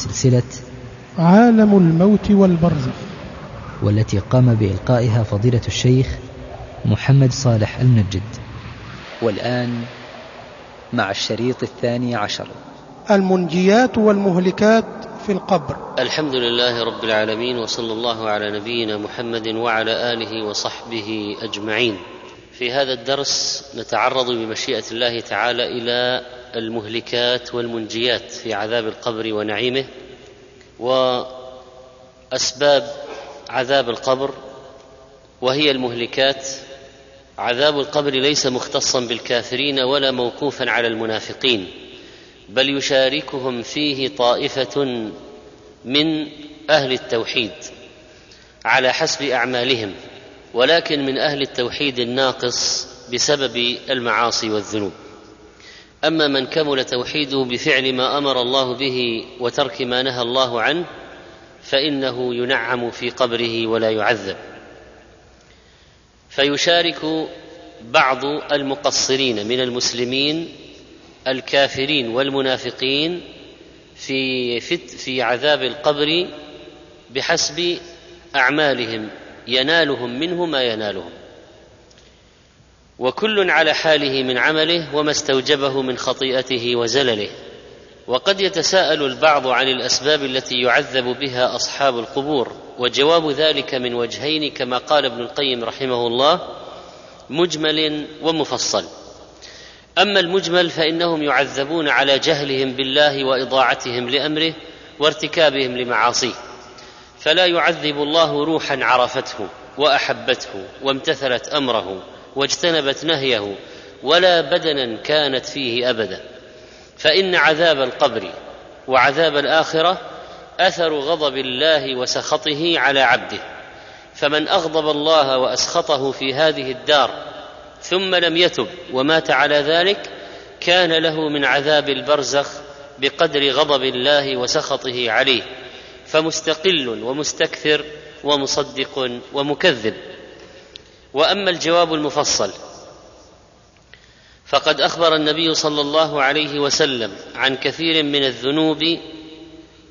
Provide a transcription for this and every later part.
سلسلة عالم الموت والبرزخ والتي قام بإلقائها فضيلة الشيخ محمد صالح المنجد والآن مع الشريط الثاني عشر. المنجيات والمهلكات في القبر. الحمد لله رب العالمين وصلى الله على نبينا محمد وعلى آله وصحبه أجمعين. في هذا الدرس نتعرض بمشيئة الله تعالى إلى المهلكات والمنجيات في عذاب القبر ونعيمه وأسباب عذاب القبر وهي المهلكات. عذاب القبر ليس مختصا بالكافرين ولا موقوفا على المنافقين بل يشاركهم فيه طائفة من أهل التوحيد على حسب أعمالهم ولكن من أهل التوحيد الناقص بسبب المعاصي والذنوب. أما من كمل توحيده بفعل ما أمر الله به وترك ما نهى الله عنه فإنه ينعم في قبره ولا يعذب. فيشارك بعض المقصرين من المسلمين الكافرين والمنافقين في فت في عذاب القبر بحسب أعمالهم ينالهم منه ما ينالهم. وكل على حاله من عمله وما استوجبه من خطيئته وزلله. وقد يتساءل البعض عن الأسباب التي يعذب بها أصحاب القبور وجواب ذلك من وجهين كما قال ابن القيم رحمه الله مجمل ومفصل. أما المجمل فإنهم يعذبون على جهلهم بالله وإضاعتهم لأمره وارتكابهم لمعاصيه. فلا يعذب الله روحا عرفته وأحبته وامتثلت أمره. واجتنبت نهيه ولا بدنا كانت فيه أبدا. فإن عذاب القبر وعذاب الآخرة أثر غضب الله وسخطه على عبده. فمن أغضب الله وأسخطه في هذه الدار ثم لم يتب ومات على ذلك كان له من عذاب البرزخ بقدر غضب الله وسخطه عليه. فمستقل ومستكثر ومصدق ومكذب. وأما الجواب المفصل فقد أخبر النبي صلى الله عليه وسلم عن كثير من الذنوب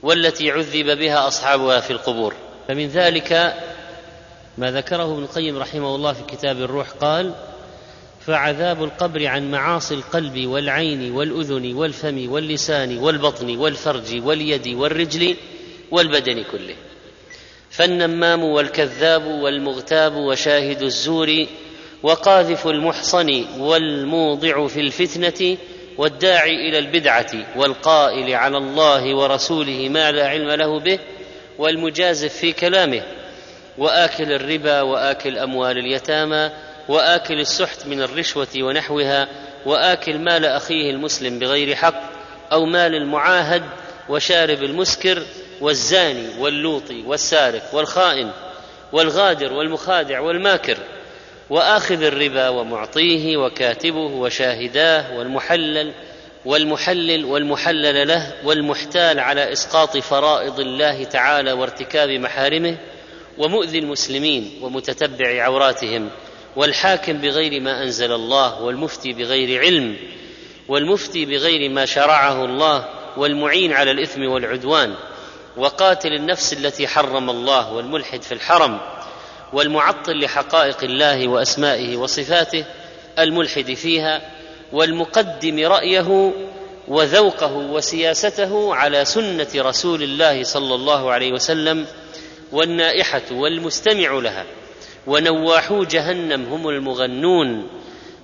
والتي عذب بها أصحابها في القبور. فمن ذلك ما ذكره ابن القيم رحمه الله في كتاب الروح قال فعذاب القبر عن معاصي القلب والعين والأذن والفم واللسان والبطن والفرج واليد والرجل والبدن كله. فالنمام والكذاب والمغتاب وشاهد الزور وقاذف المحصن والموضع في الفتنة والداعي إلى البدعة والقائل على الله ورسوله ما لا علم له به والمجازف في كلامه وآكل الربا وآكل أموال اليتامى وآكل السحت من الرشوة ونحوها وآكل مال أخيه المسلم بغير حق أو مال المعاهد وشارب المسكر والزاني واللوطي والسارق والخائن والغادر والمخادع والماكر وآخذ الربا ومعطيه وكاتبه وشاهداه والمحلل والمحلل والمحلل له والمحتال على إسقاط فرائض الله تعالى وارتكاب محارمه ومؤذي المسلمين ومتتبع عوراتهم والحاكم بغير ما أنزل الله والمفتي بغير علم والمفتي بغير ما شرعه الله والمعين على الإثم والعدوان وقاتل النفس التي حرم الله والملحد في الحرم والمعطل لحقائق الله وأسمائه وصفاته الملحد فيها والمقدم رأيه وذوقه وسياسته على سنة رسول الله صلى الله عليه وسلم والنائحة والمستمع لها ونواحو جهنم هم المغنون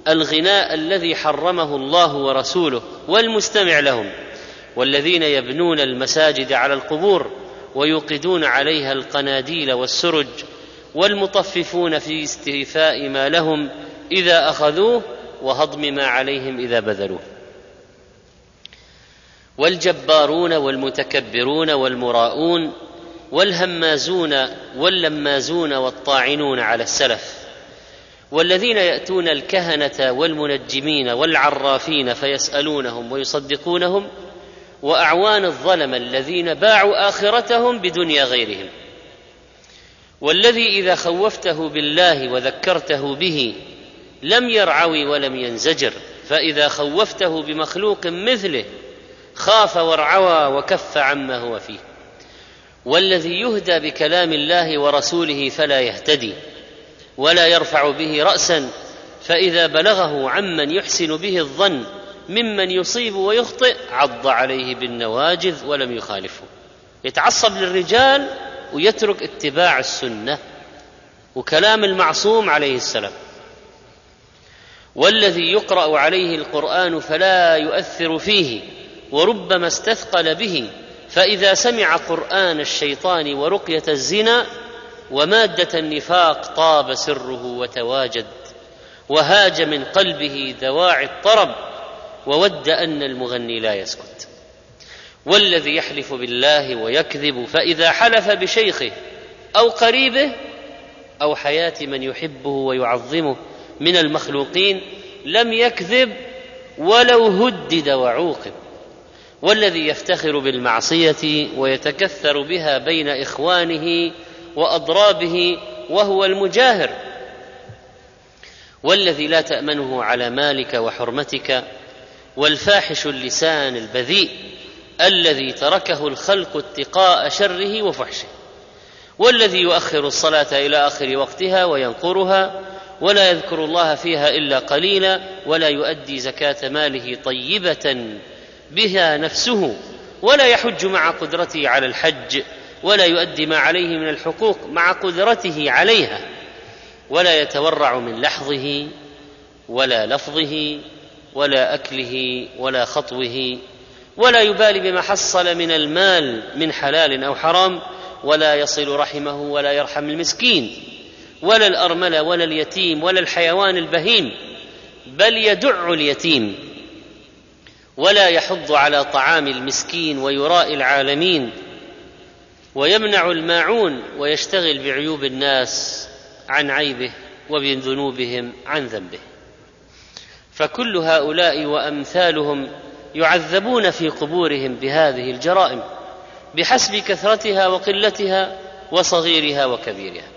الغناء الذي حرمه الله ورسوله والمستمع لهم والذين يبنون المساجد على القبور ويوقدون عليها القناديل والسرج والمطففون في استيفاء ما لهم إذا أخذوه وهضم ما عليهم إذا بذلوه. والجبارون والمتكبرون والمراءون والهمازون واللمازون والطاعنون على السلف والذين يأتون الكهنة والمنجمين والعرافين فيسألونهم ويصدقونهم وأعوان الظلم الذين باعوا آخرتهم بدنيا غيرهم. والذي إذا خوفته بالله وذكرته به لم يرعوي ولم ينزجر فإذا خوفته بمخلوق مثله خاف وارعوى وكف عما هو فيه. والذي يهدى بكلام الله ورسوله فلا يهتدي ولا يرفع به رأسا فإذا بلغه عمن يحسن به الظن ممن يصيب ويخطئ عض عليه بالنواجذ ولم يخالفه. يتعصب للرجال ويترك اتباع السنة وكلام المعصوم عليه السلام. والذي يقرأ عليه القرآن فلا يؤثر فيه وربما استثقل به فإذا سمع قرآن الشيطان ورقية الزنا ومادة النفاق طاب سره وتواجد وهاج من قلبه دواعي الطرب وود أن المغني لا يسكت. والذي يحلف بالله ويكذب فإذا حلف بشيخه أو قريبه أو حياة من يحبه ويعظمه من المخلوقين لم يكذب ولو هدد وعوقب. والذي يفتخر بالمعصية ويتكثر بها بين إخوانه وأضرابه وهو المجاهر. والذي لا تأمنه على مالك وحرمتك والفاحش اللسان البذيء الذي تركه الخلق اتقاء شره وفحشه والذي يؤخر الصلاة إلى آخر وقتها وينقرها ولا يذكر الله فيها إلا قليلا ولا يؤدي زكاة ماله طيبة بها نفسه ولا يحج مع قدرته على الحج ولا يؤدي ما عليه من الحقوق مع قدرته عليها ولا يتورع من لحظه ولا لفظه ولا أكله ولا خطوه ولا يبالي بما حصل من المال من حلال أو حرام ولا يصل رحمه ولا يرحم المسكين ولا الارمله ولا اليتيم ولا الحيوان البهيم بل يدع اليتيم ولا يحض على طعام المسكين ويراء العالمين ويمنع الماعون ويشتغل بعيوب الناس عن عيبه وبذنوبهم عن ذنبه فكل هؤلاء وأمثالهم يعذبون في قبورهم بهذه الجرائم بحسب كثرتها وقلتها وصغيرها وكبيرها.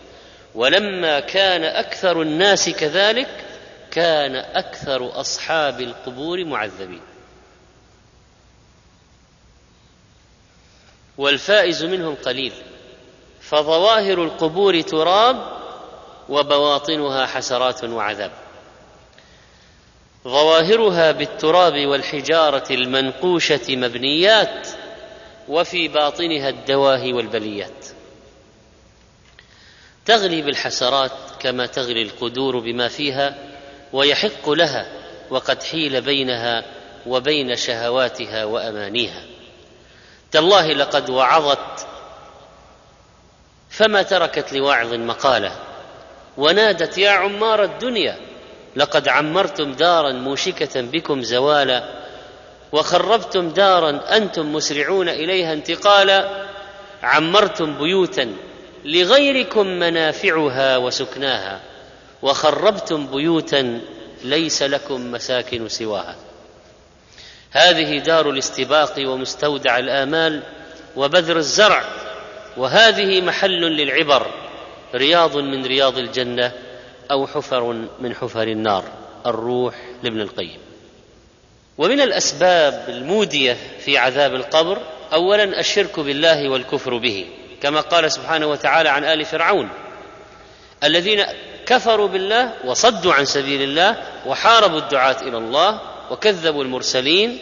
ولما كان أكثر الناس كذلك كان أكثر أصحاب القبور معذبين. والفائز منهم قليل. فظواهر القبور تراب وبواطنها حسرات وعذاب. ظواهرها بالتراب والحجارة المنقوشة مبنيات وفي باطنها الدواهي والبليات. تغلي بالحسرات كما تغلي القدور بما فيها ويحق لها وقد حيل بينها وبين شهواتها وأمانيها. تالله لقد وعظت فما تركت لواعظ مقاله ونادت يا عمار الدنيا لقد عمرتم دارا موشكة بكم زوالا وخربتم دارا أنتم مسرعون إليها انتقالا. عمرتم بيوتا لغيركم منافعها وسكناها وخربتم بيوتا ليس لكم مساكن سواها. هذه دار الاستباق ومستودع الآمال وبذر الزرع وهذه محل للعبر رياض من رياض الجنة. أو حفر من حفر النار الروح لابن القيم. ومن الأسباب المودية في عذاب القبر اولا الشرك بالله والكفر به كما قال سبحانه وتعالى عن آل فرعون الذين كفروا بالله وصدوا عن سبيل الله وحاربوا الدعاة إلى الله وكذبوا المرسلين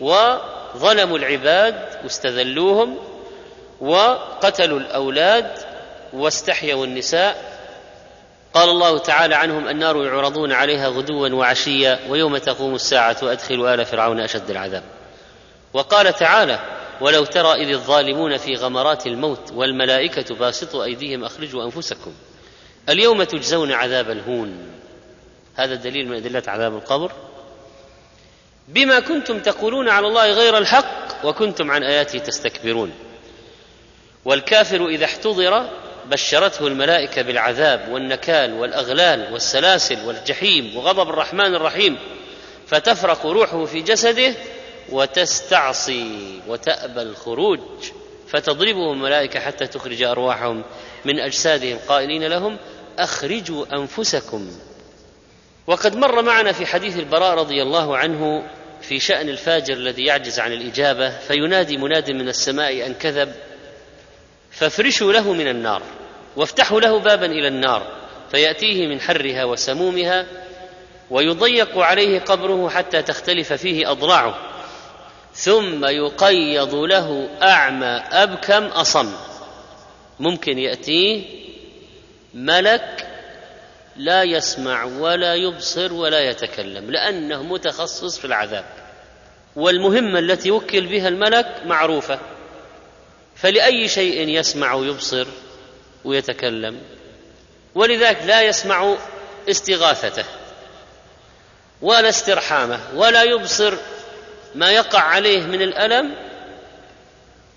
وظلموا العباد واستذلوهم وقتلوا الأولاد واستحيوا النساء قال الله تعالى عنهم النار يعرضون عليها غدوا وعشيا ويوم تقوم الساعة وأدخلوا آل فرعون أشد العذاب. وقال تعالى ولو ترى إذ الظالمون في غمرات الموت والملائكة باسطوا أيديهم أخرجوا أنفسكم. اليوم تجزون عذاب الهون. هذا دليل من أدلة عذاب القبر. بما كنتم تقولون على الله غير الحق وكنتم عن آياته تستكبرون. والكافر إذا احتضر بشرته الملائكة بالعذاب والنكال والأغلال والسلاسل والجحيم وغضب الرحمن الرحيم فتفرق روحه في جسده وتستعصي وتأبى الخروج فتضربهم الملائكة حتى تخرج أرواحهم من أجسادهم قائلين لهم أخرجوا أنفسكم. وقد مر معنا في حديث البراء رضي الله عنه في شأن الفاجر الذي يعجز عن الإجابة فينادي مناد من السماء أن كذب فافرشوا له من النار. وافتحوا له بابا إلى النار فيأتيه من حرها وسمومها ويضيق عليه قبره حتى تختلف فيه أضلاعه ثم يقيض له أعمى ابكم أصم. ممكن يأتيه ملك لا يسمع ولا يبصر ولا يتكلم لأنه متخصص في العذاب. والمهمة التي وكل بها الملك معروفة فلأي شيء يسمع ويبصر ويتكلم. ولذلك لا يسمع استغاثته ولا استرحامه ولا يبصر ما يقع عليه من الألم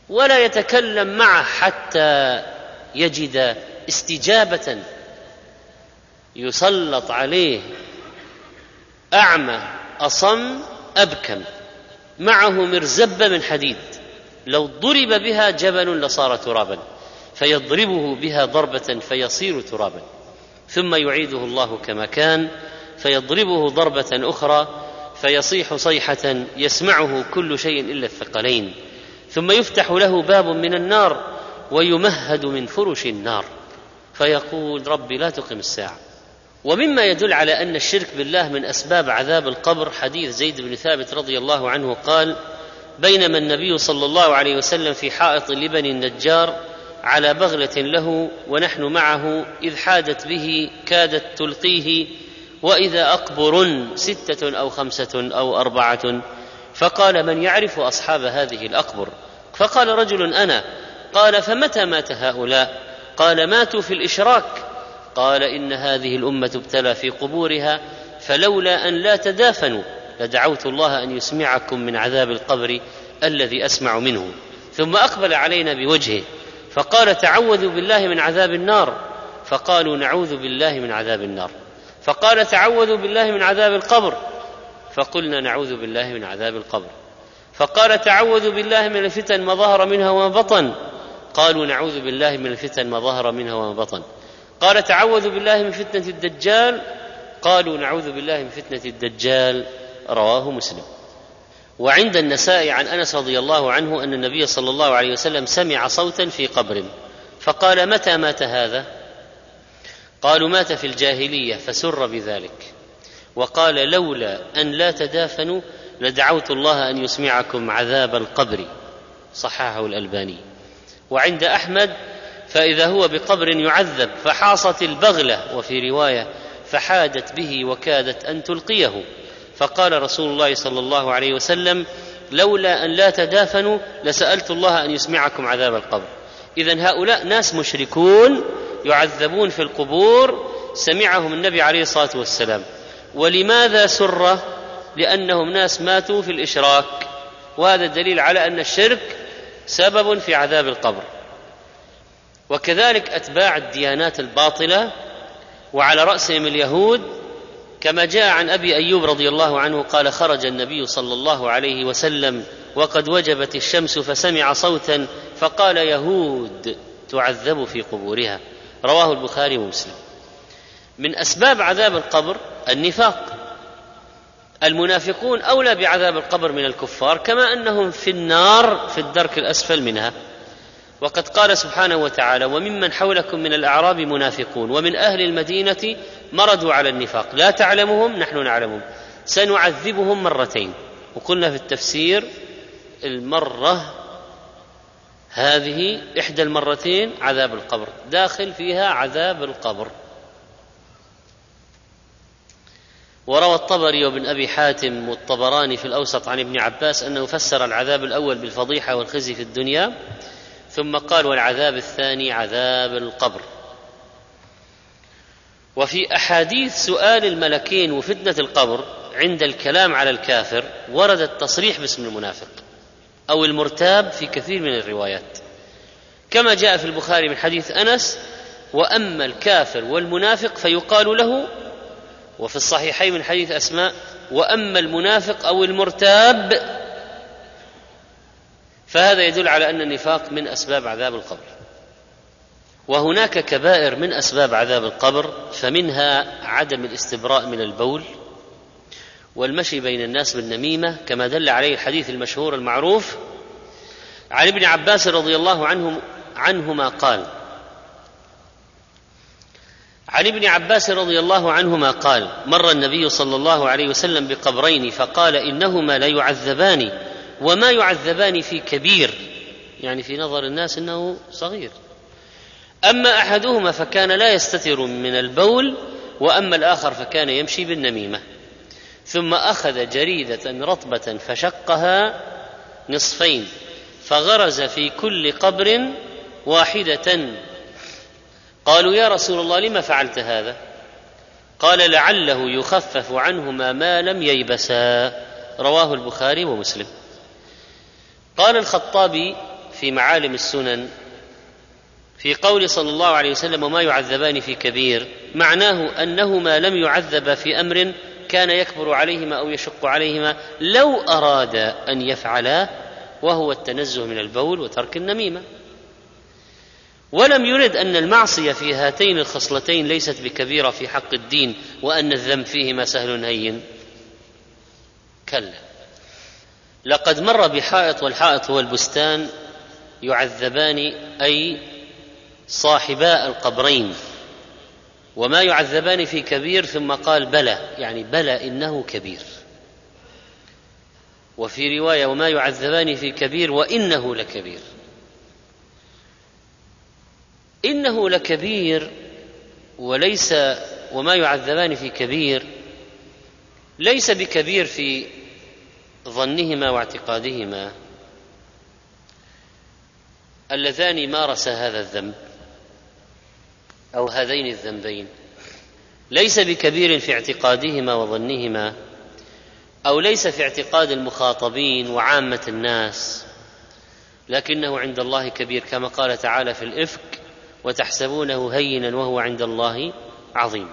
ولا يتكلم معه حتى يجد استجابة يسلط عليه أعمى أصم أبكم. معه مرزبة من حديد. لو ضرب بها جبل لصار ترابا. فيضربه بها ضربة فيصير ترابا ثم يعيده الله كما كان فيضربه ضربة أخرى فيصيح صيحة يسمعه كل شيء إلا الثقلين ثم يفتح له باب من النار ويمهد من فرش النار. فيقول رب لا تقم الساعة. ومما يدل على أن الشرك بالله من أسباب عذاب القبر حديث زيد بن ثابت رضي الله عنه قال بينما النبي صلى الله عليه وسلم في حائط لبني النجار على بغلة له ونحن معه إذ حادت به كادت تلقيه وإذا أقبر ستة أو خمسة أو أربعة فقال من يعرف أصحاب هذه الأقبر؟ فقال رجل أنا قال فمتى مات هؤلاء؟ قال ماتوا في الإشراك. قال إن هذه الأمة ابتلى في قبورها فلولا أن لا تدافنوا لدعوت الله أن يسمعكم من عذاب القبر الذي أسمع منه. ثم أقبل علينا بوجهه. فقال تعوذوا بالله من عذاب النار. فقالوا نعوذ بالله من عذاب النار. فقال تعوذوا بالله من عذاب القبر. فقلنا نعوذ بالله من عذاب القبر. فقال تعوذوا بالله من الفتن ما ظهر منها وما بطن. قالوا نعوذ بالله من الفتن ما ظهر منها وما بطن. قال تعوذوا بالله من فتنة الدجال. قالوا نعوذ بالله من فتنة الدجال. رواه مسلم. وعند النساء عن أنس رضي الله عنه أن النبي صلى الله عليه وسلم سمع صوتا في قبر. فقال متى مات هذا؟ قالوا مات في الجاهلية فسر بذلك. وقال لولا أن لا تدافنوا لدعوت الله أن يسمعكم عذاب القبر. صححه الألباني. وعند أحمد فإذا هو بقبر يعذب فحاصت البغلة وفي رواية فحادت به وكادت أن تلقيه. فقال رسول الله صلى الله عليه وسلم لولا أن لا تدافنوا لسألت الله أن يسمعكم عذاب القبر. اذا هؤلاء ناس مشركون يعذبون في القبور سمعهم النبي عليه الصلاة والسلام. ولماذا سر لأنهم ناس ماتوا في الإشراك. وهذا دليل على أن الشرك سبب في عذاب القبر. وكذلك أتباع الديانات الباطلة وعلى رأسهم اليهود كما جاء عن أبي أيوب رضي الله عنه قال خرج النبي صلى الله عليه وسلم وقد وجبت الشمس فسمع صوتا فقال يهود تعذب في قبورها. رواه البخاري ومسلم. من أسباب عذاب القبر النفاق. المنافقون أولى بعذاب القبر من الكفار كما أنهم في النار في الدرك الأسفل منها. وقد قال سبحانه وتعالى وممن حولكم من الأعراب منافقون ومن أهل المدينة مردوا على النفاق لا تعلمهم نحن نعلمهم. سنعذبهم مرتين. وقلنا في التفسير المرة هذه إحدى المرتين عذاب القبر داخل فيها عذاب القبر. وروى الطبري وابن أبي حاتم والطبراني في الأوسط عن ابن عباس أنه فسر العذاب الأول بالفضيحة والخزي في الدنيا. ثم قال والعذاب الثاني عذاب القبر. وفي أحاديث سؤال الملكين وفتنة القبر عند الكلام على الكافر ورد التصريح باسم المنافق أو المرتاب في كثير من الروايات. كما جاء في البخاري من حديث أنس وأما الكافر والمنافق فيقال له وفي الصحيحين من حديث أسماء وأما المنافق أو المرتاب فهذا يدل على أن النفاق من أسباب عذاب القبر. وهناك كبائر من أسباب عذاب القبر فمنها عدم الاستبراء من البول والمشي بين الناس بالنميمة كما دل عليه الحديث المشهور المعروف عن ابن عباس رضي الله عنه عنهما قال عن ابن عباس رضي الله عنهما قال مر النبي صلى الله عليه وسلم بقبرين فقال إنهما ليعذبان. وما يعذبان في كبير يعني في نظر الناس إنه صغير. أما أحدهما فكان لا يستتر من البول وأما الآخر فكان يمشي بالنميمة. ثم أخذ جريدة رطبة فشقها نصفين فغرز في كل قبر واحدة. قالوا يا رسول الله لم فعلت هذا؟ قال لعله يخفف عنهما ما لم ييبسا. رواه البخاري ومسلم. قال الخطابي في معالم السنن في قول صلى الله عليه وسلم وما يعذبان في كبير معناه أنهما لم يعذبا في أمر كان يكبر عليهما أو يشق عليهما لو ارادا أن يفعلا وهو التنزه من البول وترك النميمة. ولم يرد أن المعصية في هاتين الخصلتين ليست بكبيرة في حق الدين وأن الذنب فيهما سهل هين. كلا. لقد مر بحائط والحائط هو البستان يعذبان أي صاحبا القبرين. وما يعذبان في كبير ثم قال بلى يعني بلى إنه كبير. وفي رواية وما يعذبان في كبير وإنه لكبير. إنه لكبير وليس وما يعذبان في كبير ليس بكبير في ظنهما واعتقادهما اللذان مارسا هذا الذنب أو هذين الذنبين ليس بكبير في اعتقادهما وظنهما أو ليس في اعتقاد المخاطبين وعامة الناس لكنه عند الله كبير كما قال تعالى في الإفك وتحسبونه هينا وهو عند الله عظيم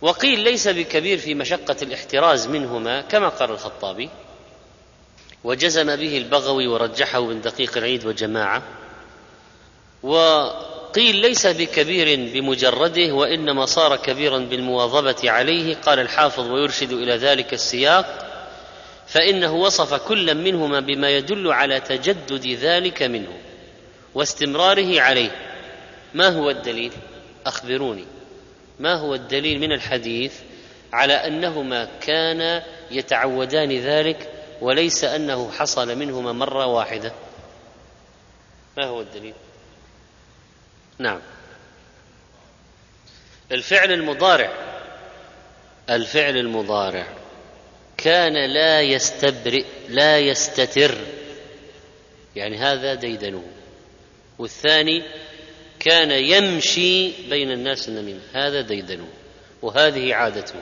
وقيل ليس بكبير في مشقة الاحتراز منهما كما قال الخطابي وجزم به البغوي ورجحه من دقيق العيد وجماعة. وقيل ليس بكبير بمجرده وإنما صار كبيرا بالمواظبة عليه قال الحافظ ويرشد إلى ذلك السياق فإنه وصف كلا منهما بما يدل على تجدد ذلك منه واستمراره عليه. ما هو الدليل؟ أخبروني. ما هو الدليل من الحديث على أنهما كانا يتعودان ذلك وليس أنه حصل منهما مرة واحدة؟ ما هو الدليل؟ نعم. الفعل المضارع. الفعل المضارع. كان لا يستبرئ لا يستتر. يعني هذا ديدنه. والثاني كان يمشي بين الناس النميمة هذا ديدنه وهذه عادته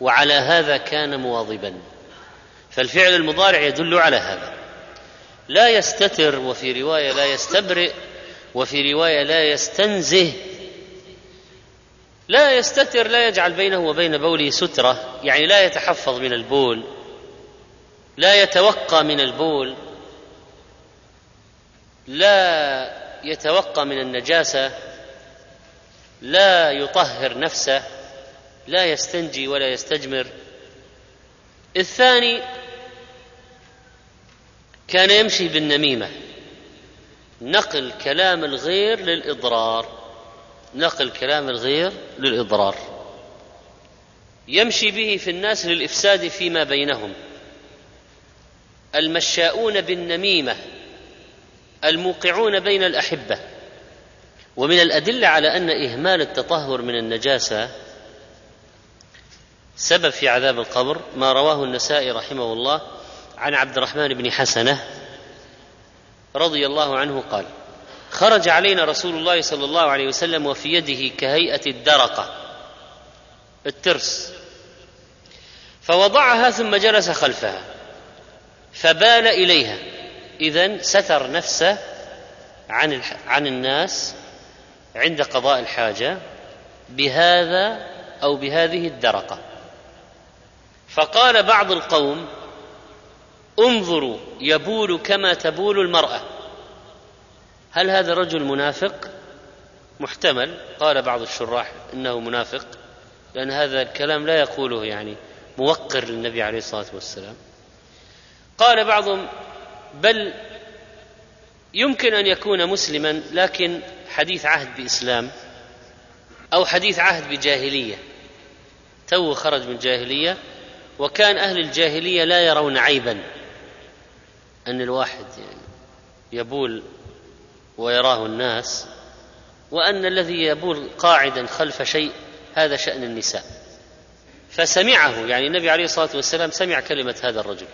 وعلى هذا كان مواظبا. فالفعل المضارع يدل على هذا. لا يستتر وفي رواية لا يستبرئ وفي رواية لا يستنزه. لا يستتر لا يجعل بينه وبين بوله سترة يعني لا يتحفظ من البول لا يتوقى من البول لا يتوقى من النجاسة لا يطهر نفسه لا يستنجي ولا يستجمر. الثاني كان يمشي بالنميمة. نقل كلام الغير للإضرار. نقل كلام الغير للإضرار. يمشي به في الناس للإفساد فيما بينهم. المشاؤون بالنميمة. الموقعون بين الأحبة ومن الأدلة على أن إهمال التطهر من النجاسة سبب في عذاب القبر ما رواه النسائي رحمه الله عن عبد الرحمن بن حسنة رضي الله عنه قال خرج علينا رسول الله صلى الله عليه وسلم وفي يده كهيئة الدرقة الترس فوضعها ثم جلس خلفها فبال إليها اذا ستر نفسه عن عن الناس عند قضاء الحاجة بهذا أو بهذه الدرقة. فقال بعض القوم انظروا يبول كما تبول المرأة. هل هذا الرجل منافق؟ محتمل. قال بعض الشراح إنه منافق لأن هذا الكلام لا يقوله يعني موقر للنبي عليه الصلاة والسلام. قال بعضهم بل يمكن أن يكون مسلما لكن حديث عهد بإسلام أو حديث عهد بجاهلية. تو خرج من الجاهليه وكان أهل الجاهلية لا يرون عيبا أن الواحد يعني يبول ويراه الناس وأن الذي يبول قاعدا خلف شيء هذا شأن النساء. فسمعه يعني النبي عليه الصلاة والسلام سمع كلمة هذا الرجل.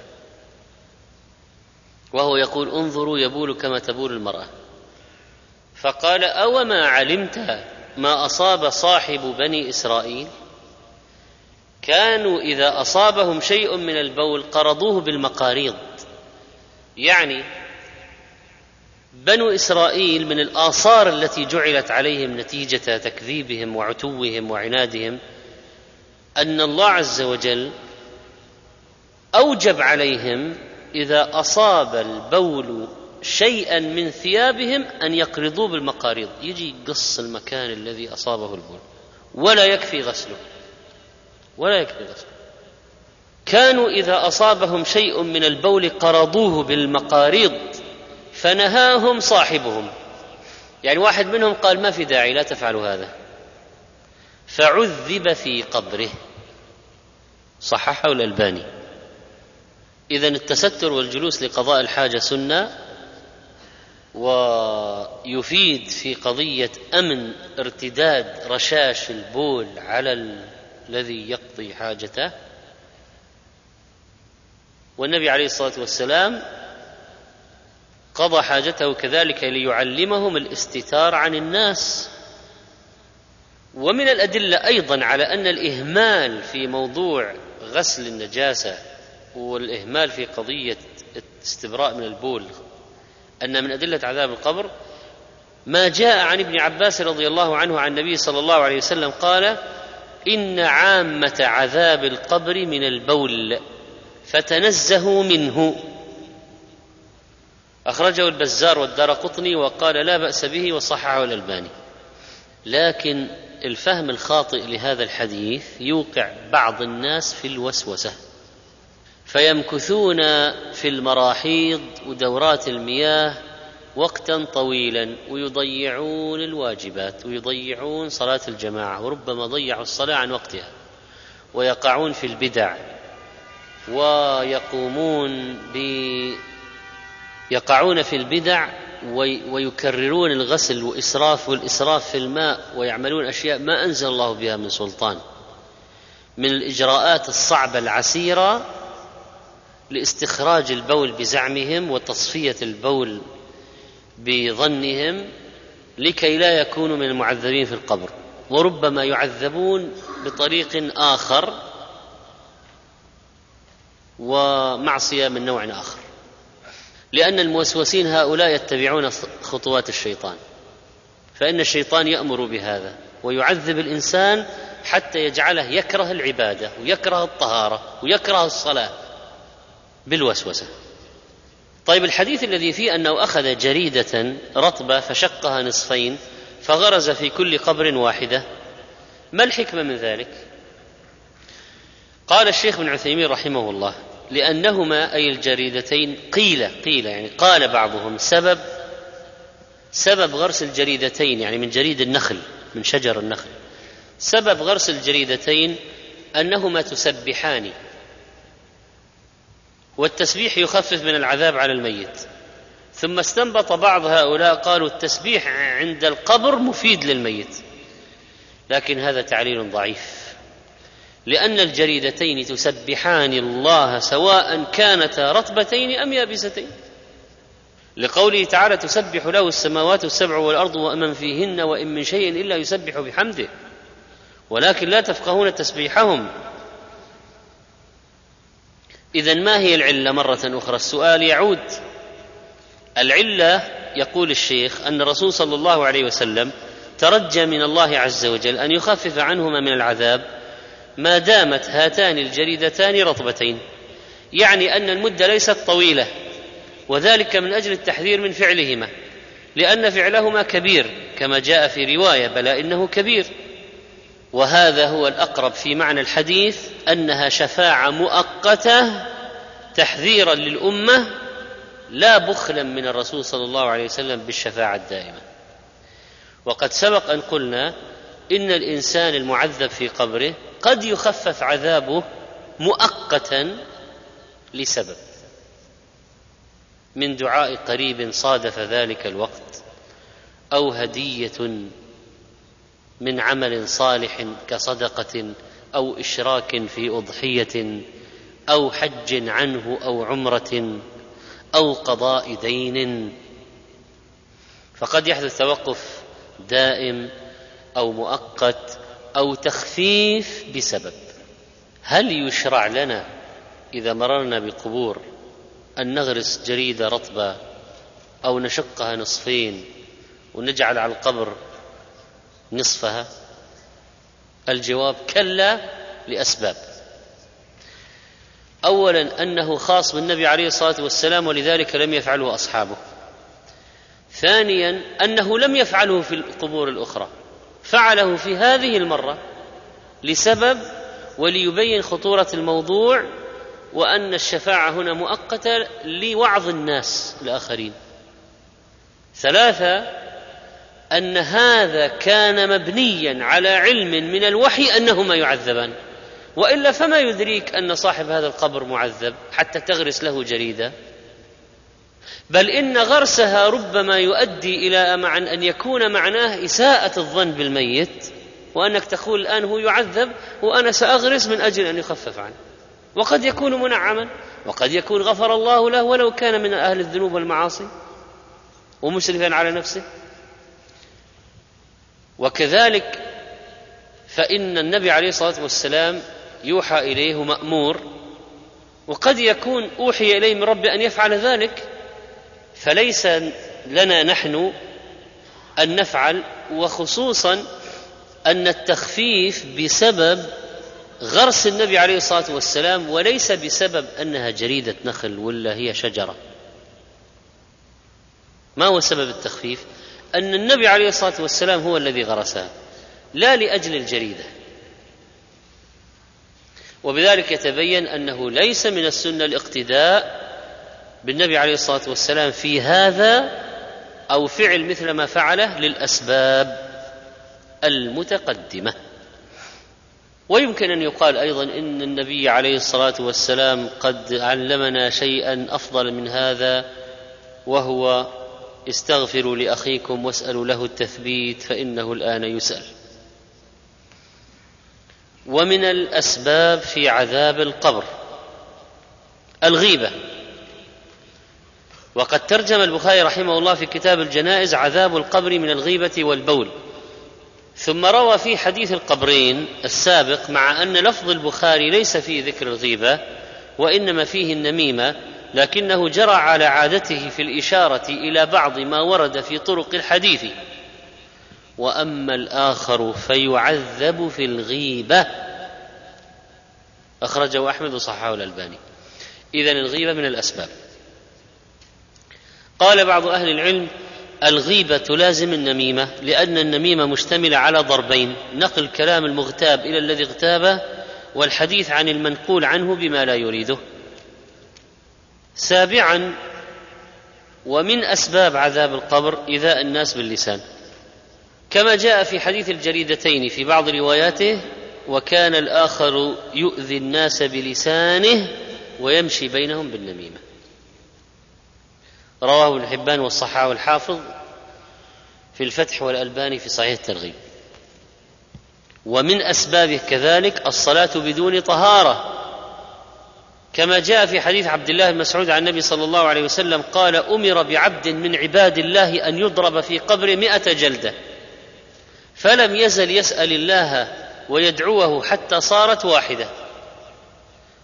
وهو يقول انظروا يبول كما تبول المرأة. فقال أوما علمت ما أصاب صاحب بني إسرائيل؟ كانوا إذا أصابهم شيء من البول قرضوه بالمقاريض. يعني بنو إسرائيل من الآثار التي جعلت عليهم نتيجة تكذيبهم وعتوهم وعنادهم أن الله عز وجل أوجب عليهم إذا أصاب البول شيئا من ثيابهم أن يقرضوه بالمقاريض. يجي يقص المكان الذي أصابه البول. ولا يكفي غسله. ولا يكفي غسله. كانوا إذا أصابهم شيء من البول قرضوه بالمقاريض فنهاهم صاحبهم. يعني واحد منهم قال ما في داعي لا تفعلوا هذا. فعذب في قبره. صححه الألباني. إذا التستر والجلوس لقضاء الحاجة سنة ويفيد في قضية أمن ارتداد رشاش البول على ال... الذي يقضي حاجته. والنبي عليه الصلاة والسلام قضى حاجته كذلك ليعلمهم الاستتار عن الناس. ومن الأدلة أيضا على أن الإهمال في موضوع غسل النجاسة والإهمال في قضية استبراء من البول أن من أدلة عذاب القبر ما جاء عن ابن عباس رضي الله عنه عن النبي صلى الله عليه وسلم قال إن عامة عذاب القبر من البول فتنزهوا منه. أخرجه البزار والدار قطني وقال لا بأس به وصححه الألباني. لكن الفهم الخاطئ لهذا الحديث يوقع بعض الناس في الوسوسة. فيمكثون في المراحيض ودورات المياه وقتا طويلا ويضيعون الواجبات ويضيعون صلاة الجماعة وربما ضيعوا الصلاة عن وقتها ويقعون في البدع ويقومون ب يقعون في البدع ويكررون الغسل وإسراف والإسراف في الماء ويعملون أشياء ما أنزل الله بها من سلطان من الإجراءات الصعبة العسيرة لاستخراج البول بزعمهم وتصفية البول بظنهم لكي لا يكونوا من المعذبين في القبر. وربما يعذبون بطريق آخر ومعصية من نوع آخر. لأن الموسوسين هؤلاء يتبعون خطوات الشيطان. فإن الشيطان يأمر بهذا ويعذب الإنسان حتى يجعله يكره العبادة ويكره الطهارة ويكره الصلاة. بالوسوسة. طيب الحديث الذي فيه أنه أخذ جريدة رطبة فشقها نصفين فغرز في كل قبر واحدة ما الحكمة من ذلك؟ قال الشيخ بن عثيمين رحمه الله لأنهما أي الجريدتين قيل قيل يعني قال بعضهم سبب سبب غرس الجريدتين يعني من جريد النخل من شجر النخل. سبب غرس الجريدتين أنهما تسبحان والتسبيح يخفف من العذاب على الميت. ثم استنبط بعض هؤلاء قالوا التسبيح عند القبر مفيد للميت. لكن هذا تعليل ضعيف. لأن الجريدتين تسبحان الله سواء كانتا رطبتين أم يابستين. لقوله تعالى تسبح له السماوات السبع والأرض ومن فيهن وإن من شيء إلا يسبح بحمده. ولكن لا تفقهون تسبيحهم. إذا ما هي العلة مرة أخرى؟ السؤال يعود. العلة يقول الشيخ أن الرسول صلى الله عليه وسلم ترجى من الله عز وجل أن يخفف عنهما من العذاب ما دامت هاتان الجريدتان رطبتين. يعني أن المدة ليست طويلة وذلك من أجل التحذير من فعلهما لأن فعلهما كبير كما جاء في رواية بلى إنه كبير. وهذا هو الأقرب في معنى الحديث أنها شفاعة مؤقتة تحذيرا للأمة لا بخلا من الرسول صلى الله عليه وسلم بالشفاعة الدائمة. وقد سبق أن قلنا إن الإنسان المعذب في قبره قد يخفف عذابه مؤقتا لسبب. من دعاء قريب صادف ذلك الوقت أو هدية من عمل صالح كصدقة أو إشراك في أضحية أو حج عنه أو عمرة أو قضاء دين. فقد يحدث توقف دائم أو مؤقت أو تخفيف بسبب. هل يشرع لنا إذا مررنا بقبور أن نغرس جريدة رطبة أو نشقها نصفين ونجعل على القبر نصفها. الجواب كلا لأسباب. اولا أنه خاص بالنبي عليه الصلاة والسلام ولذلك لم يفعله أصحابه. ثانيا أنه لم يفعله في القبور الأخرى. فعله في هذه المرة لسبب وليبين خطورة الموضوع وأن الشفاعة هنا مؤقتة لوعظ الناس الآخرين. ثلاثة أن هذا كان مبنيا على علم من الوحي انهما يعذبان. وإلا فما يدريك أن صاحب هذا القبر معذب حتى تغرس له جريدة؟ بل إن غرسها ربما يؤدي إلى مع أن يكون معناه إساءة الظن بالميت وأنك تقول الآن هو يعذب وأنا سأغرس من أجل أن يخفف عنه. وقد يكون منعما وقد يكون غفر الله له ولو كان من أهل الذنوب والمعاصي. ومسرفا على نفسه. وكذلك فإن النبي عليه الصلاة والسلام يوحى إليه مأمور وقد يكون أوحي إليه من ربه أن يفعل ذلك فليس لنا نحن أن نفعل وخصوصا أن التخفيف بسبب غرس النبي عليه الصلاة والسلام وليس بسبب أنها جريدة نخل ولا هي شجرة. ما هو سبب التخفيف؟ أن النبي عليه الصلاة والسلام هو الذي غرسها لا لأجل الجريدة. وبذلك يتبين أنه ليس من السنة الاقتداء بالنبي عليه الصلاة والسلام في هذا أو فعل مثل ما فعله للأسباب المتقدمة. ويمكن أن يقال أيضا إن النبي عليه الصلاة والسلام قد علمنا شيئا أفضل من هذا وهو استغفروا لأخيكم واسألوا له التثبيت فإنه الآن يسأل. ومن الأسباب في عذاب القبر الغيبة. وقد ترجم البخاري رحمه الله في كتاب الجنائز عذاب القبر من الغيبة والبول. ثم روى في حديث القبرين السابق مع أن لفظ البخاري ليس فيه ذكر الغيبة وإنما فيه النميمة لكنه جرى على عادته في الإشارة إلى بعض ما ورد في طرق الحديث. وأما الآخر فيعذب في الغيبة. أخرجه أحمد وصححه الألباني. اذا الغيبة من الأسباب. قال بعض أهل العلم الغيبة تلازم النميمة لأن النميمة مشتملة على ضربين نقل كلام المغتاب إلى الذي اغتابه والحديث عن المنقول عنه بما لا يريده. سابعا ومن أسباب عذاب القبر ايذاء الناس باللسان. كما جاء في حديث الجريدتين في بعض رواياته وكان الآخر يؤذي الناس بلسانه ويمشي بينهم بالنميمة. رواه ابن حبان والصحاح والحافظ في الفتح والألباني في صحيح الترغيب. ومن أسبابه كذلك الصلاة بدون طهارة. كما جاء في حديث عبد الله بن مسعود عن النبي صلى الله عليه وسلم قال أمر بعبد من عباد الله أن يضرب في قبر مئة جلدة. فلم يزل يسأل الله ويدعوه حتى صارت واحدة.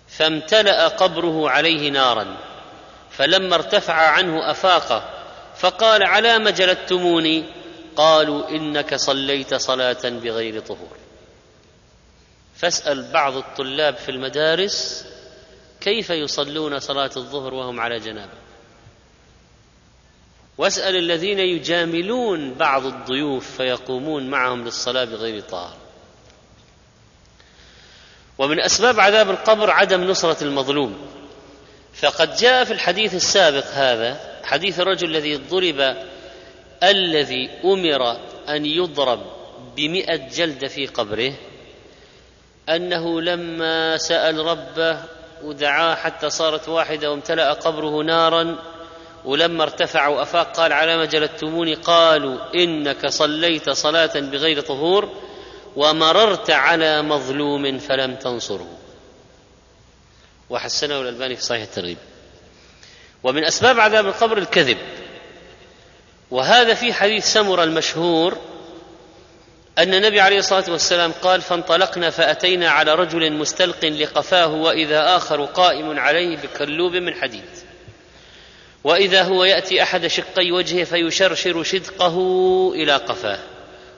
فامتلأ قبره عليه نارا. فلما ارتفع عنه أفاق فقال على ما جلدتموني؟ قالوا إنك صليت صلاة بغير طهور. فاسأل بعض الطلاب في المدارس كيف يصلون صلاة الظهر وهم على جنابة؟ واسأل الذين يجاملون بعض الضيوف فيقومون معهم للصلاة بغير طهر. ومن أسباب عذاب القبر عدم نصرة المظلوم. فقد جاء في الحديث السابق هذا حديث الرجل الذي ضرب الذي أمر أن يضرب بمئة جلدة في قبره أنه لما سأل ربه ودعاه حتى صارت واحدة وامتلأ قبره نارا ولما ارتفع وأفاق قال على ما جلدتموني؟ قالوا إنك صليت صلاة بغير طهور ومررت على مظلوم فلم تنصره. وحسنه الألباني في صحيح الترغيب. ومن أسباب عذاب القبر الكذب. وهذا في حديث سمر المشهور أن النبي عليه الصلاة والسلام قال فانطلقنا فأتينا على رجل مستلق لقفاه وإذا آخر قائم عليه بكلوب من حديد. وإذا هو يأتي أحد شقي وجهه فيشرشر شدقه إلى قفاه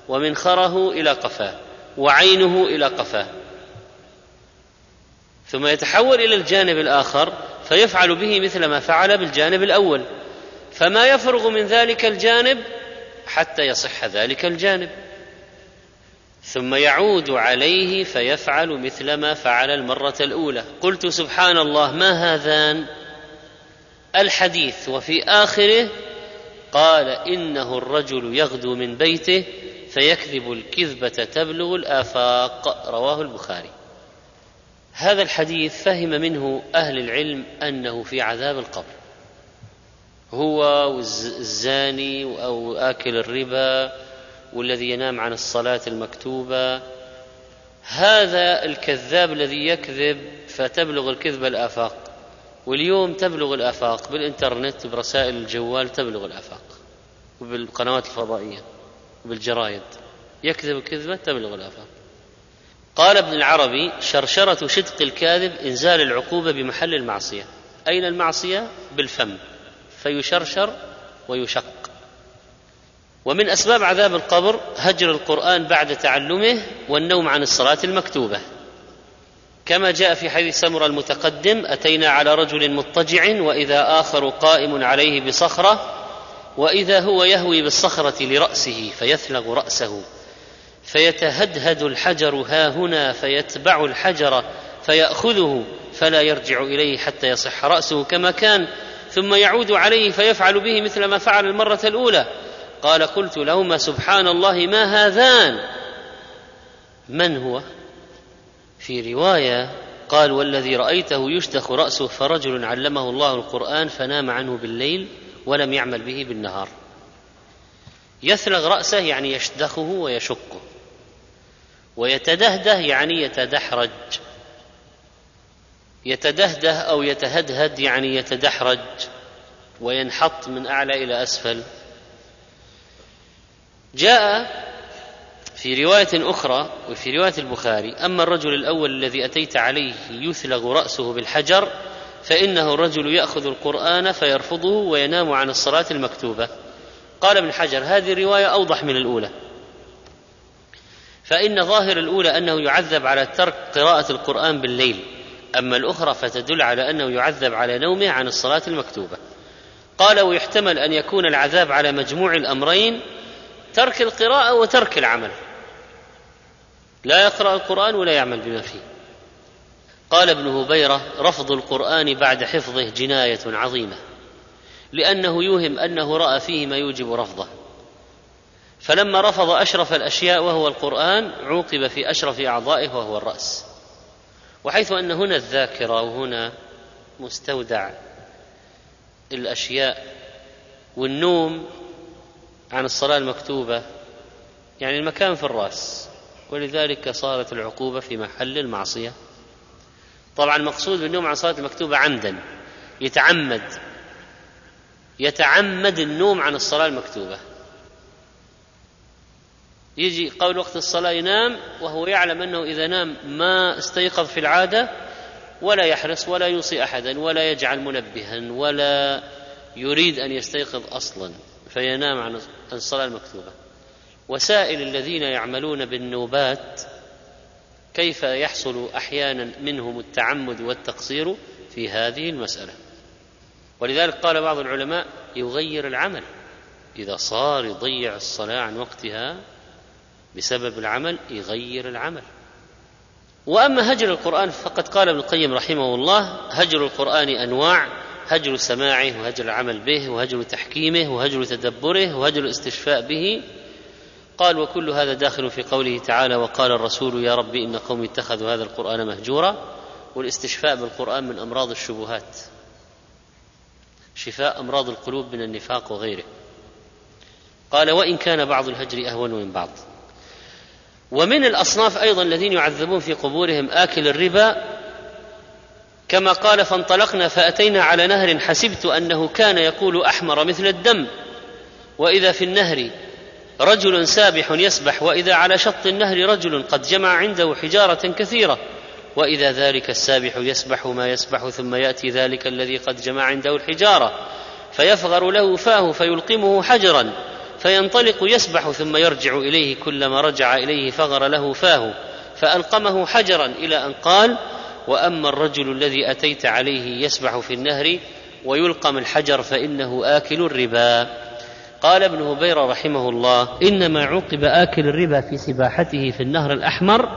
ومنخره إلى قفاه وعينه إلى قفاه. ثم يتحول إلى الجانب الآخر فيفعل به مثل ما فعل بالجانب الأول. فما يفرغ من ذلك الجانب حتى يصح ذلك الجانب. ثم يعود عليه فيفعل مثل ما فعل المرة الأولى. قلت سبحان الله ما هذان؟ الحديث وفي آخره قال إنه الرجل يغدو من بيته فيكذب الكذبة تبلغ الآفاق. رواه البخاري. هذا الحديث فهم منه أهل العلم أنه في عذاب القبر. هو والزاني أو آكل الربا والذي ينام عن الصلاة المكتوبة. هذا الكذاب الذي يكذب فتبلغ الكذبه الآفاق واليوم تبلغ الآفاق بالإنترنت برسائل الجوال تبلغ الآفاق وبالقنوات الفضائية وبالجرايد. يكذب كذبه تبلغ الآفاق. قال ابن العربي شرشرة شدق الكاذب إنزال العقوبة بمحل المعصية. أين المعصية؟ بالفم. فيشرشر ويشق. ومن أسباب عذاب القبر هجر القرآن بعد تعلمه والنوم عن الصلاة المكتوبة. كما جاء في حديث سمر المتقدم أتينا على رجل مضطجع وإذا آخر قائم عليه بصخرة وإذا هو يهوي بالصخرة لرأسه فيثلغ رأسه فيتهدهد الحجر ها هنا فيتبع الحجر فيأخذه فلا يرجع إليه حتى يصح رأسه كما كان ثم يعود عليه فيفعل به مثل ما فعل المرة الأولى. قال قلت لهما سبحان الله ما هذان. من هو؟ في رواية قال والذي رأيته يشتخ رأسه فرجل علمه الله القرآن فنام عنه بالليل ولم يعمل به بالنهار. يثلغ رأسه يعني يشدخه ويشقه ويتدهده يعني يتدحرج. يتدهده أو يتهدهد يعني يتدحرج. وينحط من أعلى إلى أسفل. جاء في رواية أخرى وفي رواية البخاري أما الرجل الأول الذي أتيت عليه يثلغ رأسه بالحجر فإنه الرجل يأخذ القرآن فيرفضه وينام عن الصلاة المكتوبة. قال ابن حجر هذه الرواية أوضح من الأولى. فإن ظاهر الأولى أنه يعذب على ترك قراءة القرآن بالليل أما الأخرى فتدل على أنه يعذب على نومه عن الصلاة المكتوبة. قال ويحتمل أن يكون العذاب على مجموع الأمرين ترك القراءة وترك العمل. لا يقرأ القرآن ولا يعمل بما فيه. قال ابن هبيرة رفض القرآن بعد حفظه جناية عظيمة لأنه يوهم أنه رأى فيه ما يوجب رفضه. فلما رفض أشرف الأشياء وهو القرآن عوقب في أشرف أعضائه وهو الرأس. وحيث أن هنا الذاكرة وهنا مستودع الأشياء والنوم عن الصلاة المكتوبة يعني المكان في الرأس. ولذلك صارت العقوبة في محل المعصية. طبعا المقصود بالنوم عن الصلاة المكتوبة عمدا. يتعمد يتعمد النوم عن الصلاة المكتوبة. يجي قول وقت الصلاة ينام وهو يعلم أنه إذا نام ما استيقظ في العادة ولا يحرص ولا يوصي أحدا ولا يجعل منبها ولا يريد أن يستيقظ أصلا. فينام عن الصلاة المكتوبة. وسائل الذين يعملون بالنوبات كيف يحصل أحيانا منهم التعمد والتقصير في هذه المسألة؟ ولذلك قال بعض العلماء يغير العمل. إذا صار يضيع الصلاة عن وقتها بسبب العمل يغير العمل. وأما هجر القرآن فقد قال ابن القيم رحمه الله هجر القرآن أنواع هجر سماعه وهجر العمل به وهجر تحكيمه وهجر تدبره وهجر الاستشفاء به. قال وكل هذا داخل في قوله تعالى وقال الرسول يا رب إن قومي اتخذوا هذا القرآن مهجورا. والاستشفاء بالقرآن من أمراض الشبهات. شفاء أمراض القلوب من النفاق وغيره. قال وإن كان بعض الهجر أهون من بعض. ومن الأصناف أيضا الذين يعذبون في قبورهم آكل الربا كما قال فانطلقنا فأتينا على نهر حسبت أنه كان يقول أحمر مثل الدم. وإذا في النهر رجل سابح يسبح وإذا على شط النهر رجل قد جمع عنده حجارة كثيرة. وإذا ذلك السابح يسبح ما يسبح ثم يأتي ذلك الذي قد جمع عنده الحجارة. فيفغر له فاه فيلقمه حجرا. فينطلق يسبح ثم يرجع إليه كلما رجع إليه فغر له فاه. فألقمه حجرا إلى أن قال وأما الرجل الذي أتيت عليه يسبح في النهر ويلقم الحجر فإنه آكل الربا. قال ابن هبيرة رحمه الله إنما عوقب آكل الربا في سباحته في النهر الأحمر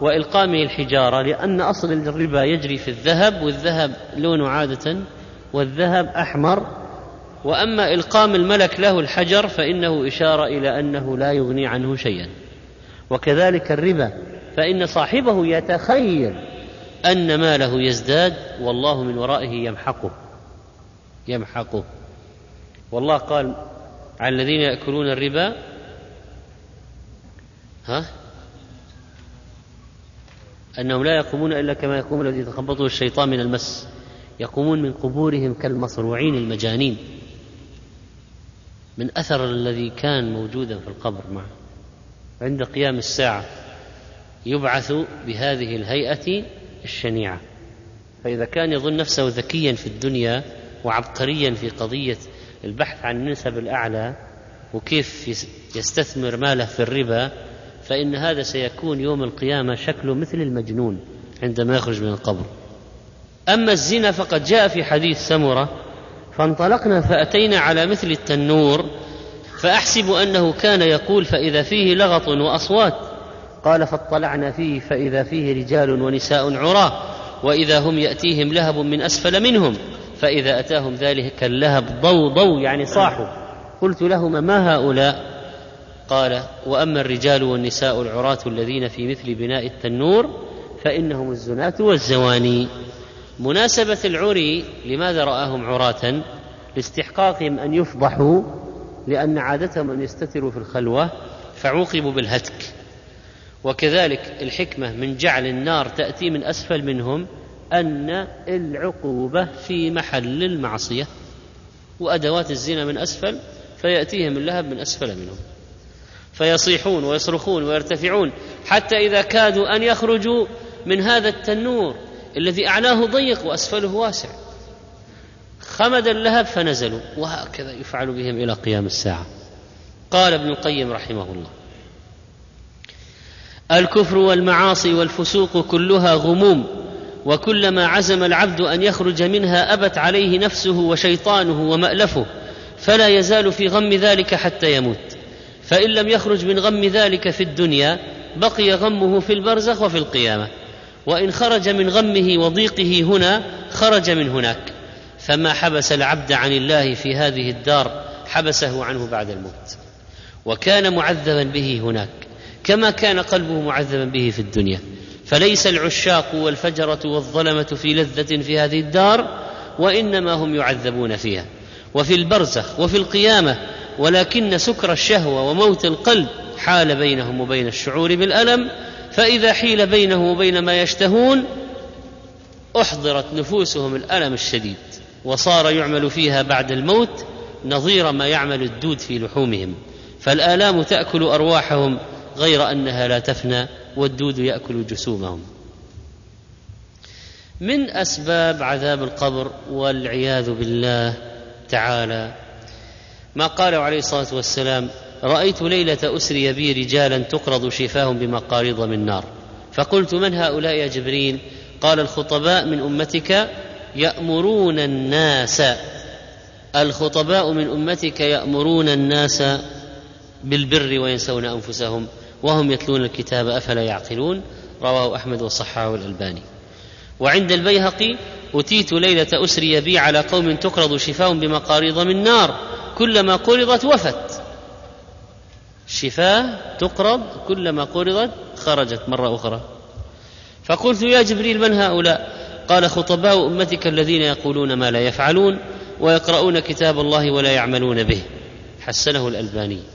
وإلقامه الحجارة لأن أصل الربا يجري في الذهب والذهب لونه عادة والذهب أحمر. وأما إلقام الملك له الحجر فإنه إشارة إلى أنه لا يغني عنه شيئا. وكذلك الربا فإن صاحبه يتخيل أن ماله يزداد والله من ورائه يمحقه. يمحقه. والله قال على الذين يأكلون الربا ها؟ أنهم لا يقومون إلا كما يقوم الذي يتخبطه الشيطان من المس. يقومون من قبورهم كالمصروعين المجانين. من أثر الذي كان موجودا في القبر معه. عند قيام الساعة يبعث بهذه الهيئة الشنيعة. فإذا كان يظن نفسه ذكيا في الدنيا وعبقريا في قضية البحث عن النسب الأعلى وكيف يستثمر ماله في الربا فإن هذا سيكون يوم القيامة شكله مثل المجنون عندما يخرج من القبر. أما الزنا فقد جاء في حديث سمرة فانطلقنا فأتينا على مثل التنور فأحسب أنه كان يقول فإذا فيه لغط وأصوات قال فاطلعنا فيه فإذا فيه رجال ونساء عراه وإذا هم يأتيهم لهب من أسفل منهم فإذا أتاهم ذلك اللهب ضو ضو يعني صاحوا. قلت لهما ما هؤلاء؟ قال وأما الرجال والنساء العراة الذين في مثل بناء التنور فإنهم الزناة والزواني. مناسبة العري لماذا رآهم عراة؟ لاستحقاقهم أن يفضحوا لأن عادتهم أن يستتروا في الخلوة فعوقبوا بالهتك. وكذلك الحكمة من جعل النار تأتي من أسفل منهم أن العقوبة في محل المعصية وأدوات الزنا من أسفل فيأتيهم اللهب من أسفل منهم فيصيحون ويصرخون ويرتفعون حتى إذا كادوا أن يخرجوا من هذا التنور الذي أعلاه ضيق وأسفله واسع خمد اللهب فنزلوا وهكذا يفعل بهم إلى قيام الساعة قال ابن القيم رحمه الله الكفر والمعاصي والفسوق كلها غموم وكلما عزم العبد أن يخرج منها أبت عليه نفسه وشيطانه ومألفه فلا يزال في غم ذلك حتى يموت. فإن لم يخرج من غم ذلك في الدنيا بقي غمه في البرزخ وفي القيامة. وإن خرج من غمه وضيقه هنا خرج من هناك. فما حبس العبد عن الله في هذه الدار حبسه عنه بعد الموت. وكان معذبا به هناك. كما كان قلبه معذبا به في الدنيا. فليس العشاق والفجرة والظلمة في لذة في هذه الدار وإنما هم يعذبون فيها. وفي البرزخ وفي القيامة ولكن سكر الشهوة وموت القلب حال بينهم وبين الشعور بالألم. فإذا حيل بينه وبين ما يشتهون أحضرت نفوسهم الألم الشديد وصار يعمل فيها بعد الموت نظير ما يعمل الدود في لحومهم. فالآلام تأكل أرواحهم غير أنها لا تفنى والدود يأكل جسومهم. من أسباب عذاب القبر والعياذ بالله تعالى ما قاله عليه الصلاة والسلام رأيت ليلة أسري بي رجالا تقرض شفاهم بمقاريض من نار. فقلت من هؤلاء يا جبريل؟ قال الخطباء من أمتك يأمرون الناس. الخطباء من أمتك يأمرون الناس بالبر وينسون أنفسهم. وهم يتلون الكتاب أفلا يعقلون؟ رواه أحمد وصححه الألباني. وعند البيهقي أتيت ليلة أسري بي على قوم تقرض شفاء بمقاريض من نار كلما قرضت وفت. شفاء تقرض كلما قرضت خرجت مرة أخرى. فقلت يا جبريل من هؤلاء؟ قال خطباء أمتك الذين يقولون ما لا يفعلون ويقرؤون كتاب الله ولا يعملون به. حسنه الألباني.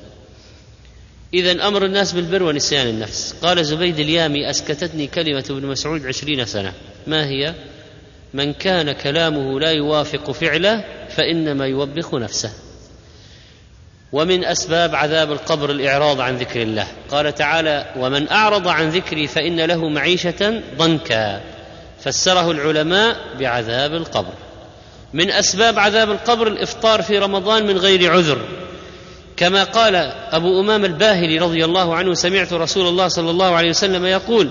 إذا أمر الناس بالبر ونسيان النفس. قال زبيد اليامي أسكتتني كلمة ابن مسعود عشرين سنة. ما هي؟ من كان كلامه لا يوافق فعله فإنما يوبخ نفسه. ومن أسباب عذاب القبر الإعراض عن ذكر الله. قال تعالى ومن أعرض عن ذكري فإن له معيشة ضنكا. فسره العلماء بعذاب القبر. من أسباب عذاب القبر الإفطار في رمضان من غير عذر. كما قال أبو امام الباهلي رضي الله عنه سمعت رسول الله صلى الله عليه وسلم يقول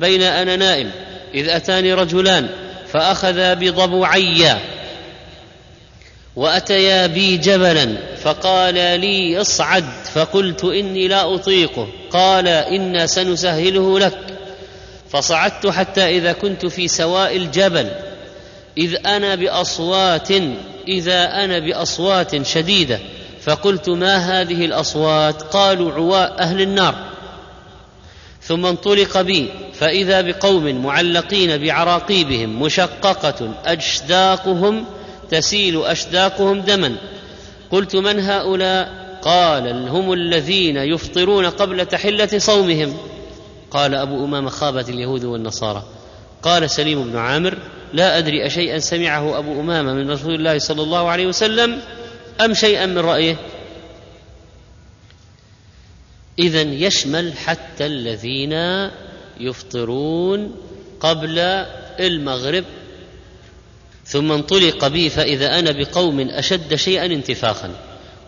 بين أنا نائم إذ أتاني رجلان فأخذا بضبعي وأتيا بي جبلا فقال لي اصعد فقلت إني لا أطيقه قال إنا سنسهله لك. فصعدت حتى إذا كنت في سواء الجبل إذ أنا بأصوات إذا أنا بأصوات شديدة فقلت ما هذه الأصوات؟ قالوا عواء أهل النار. ثم انطلق بي فإذا بقوم معلقين بعراقيبهم مشققة اشداقهم تسيل أشداقهم دما. قلت من هؤلاء؟ قال هم الذين يفطرون قبل تحلة صومهم. قال أبو أمامة خابت اليهود والنصارى. قال سليم بن عامر لا أدري اشيئا سمعه أبو أمامة من رسول الله صلى الله عليه وسلم. أم شيئا من رأيه؟ إذا يشمل حتى الذين يفطرون قبل المغرب. ثم انطلق بي فإذا أنا بقوم أشد شيئا انتفاخا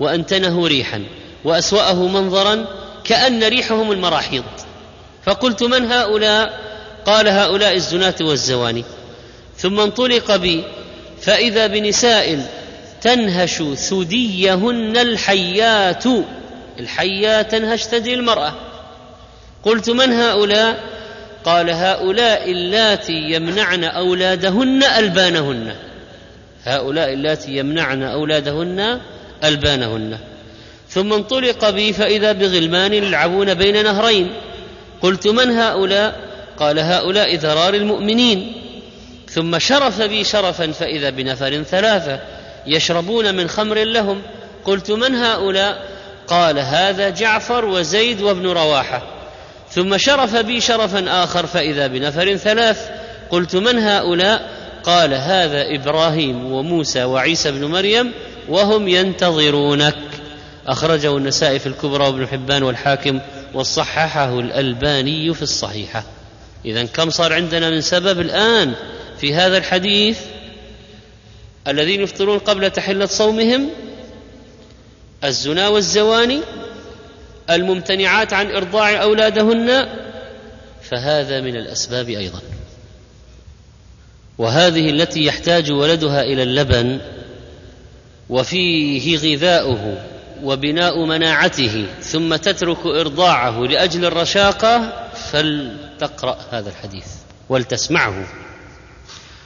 وأنتنه ريحا وأسوأه منظرا كأن ريحهم المراحيض. فقلت من هؤلاء؟ قال هؤلاء الزناة والزواني. ثم انطلق بي فإذا بنساء تنهش ثديهن الحيات. الحيات تنهش ثدي المرأة. قلت من هؤلاء؟ قال هؤلاء اللاتي يمنعن أولادهن ألبانهن. هؤلاء اللاتي يمنعن أولادهن ألبانهن. ثم انطلق بي فإذا بغلمان يلعبون بين نهرين. قلت من هؤلاء؟ قال هؤلاء ذراري المؤمنين. ثم شرف بي شرفا فإذا بنفر ثلاثة. يشربون من خمر لهم. قلت من هؤلاء؟ قال هذا جعفر وزيد وابن رواحة. ثم شرف بي شرفا آخر فإذا بنفر ثلاثة. قلت من هؤلاء؟ قال هذا إبراهيم وموسى وعيسى بن مريم وهم ينتظرونك. أخرجه النسائي في الكبرى وابن حبان والحاكم وصححه الألباني في الصحيحة. اذا كم صار عندنا من سبب الآن في هذا الحديث؟ الذين يفطرون قبل تحلة صومهم الزنا والزواني الممتنعات عن إرضاع أولادهن فهذا من الأسباب أيضا. وهذه التي يحتاج ولدها إلى اللبن وفيه غذاؤه وبناء مناعته ثم تترك إرضاعه لأجل الرشاقة فلتقرأ هذا الحديث ولتسمعه.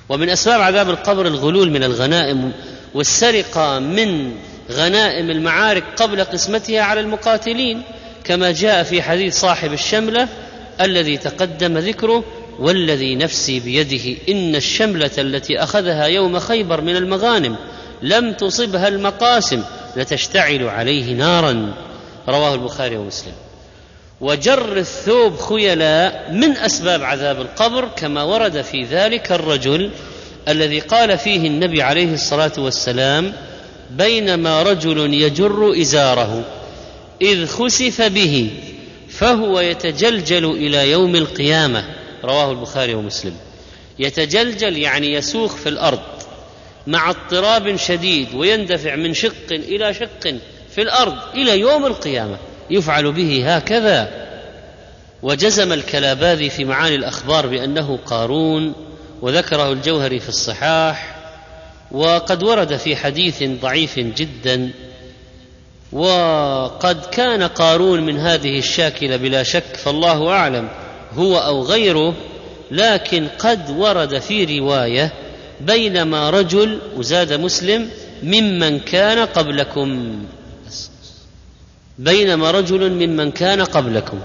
ومن أسباب عذاب القبر الغلول من الغنائم والسرقة من غنائم المعارك قبل قسمتها على المقاتلين كما جاء في حديث صاحب الشملة الذي تقدم ذكره والذي نفسي بيده إن الشملة التي أخذها يوم خيبر من المغانم لم تصبها المقاسم لتشتعل عليه نارا. رواه البخاري ومسلم. وجر الثوب خيلاء من أسباب عذاب القبر كما ورد في ذلك الرجل الذي قال فيه النبي عليه الصلاة والسلام بينما رجل يجر إزاره إذ خسف به فهو يتجلجل إلى يوم القيامة. رواه البخاري ومسلم. يتجلجل يعني يسوخ في الأرض مع اضطراب شديد ويندفع من شق إلى شق في الأرض إلى يوم القيامة. يفعل به هكذا. وجزم الكلاباذي في معاني الأخبار بأنه قارون وذكره الجوهري في الصحاح وقد ورد في حديث ضعيف جدا وقد كان قارون من هذه الشاكلة بلا شك فالله أعلم هو أو غيره لكن قد ورد في رواية بينما رجل وزاد مسلم ممن كان قبلكم. بينما رجل ممن كان قبلكم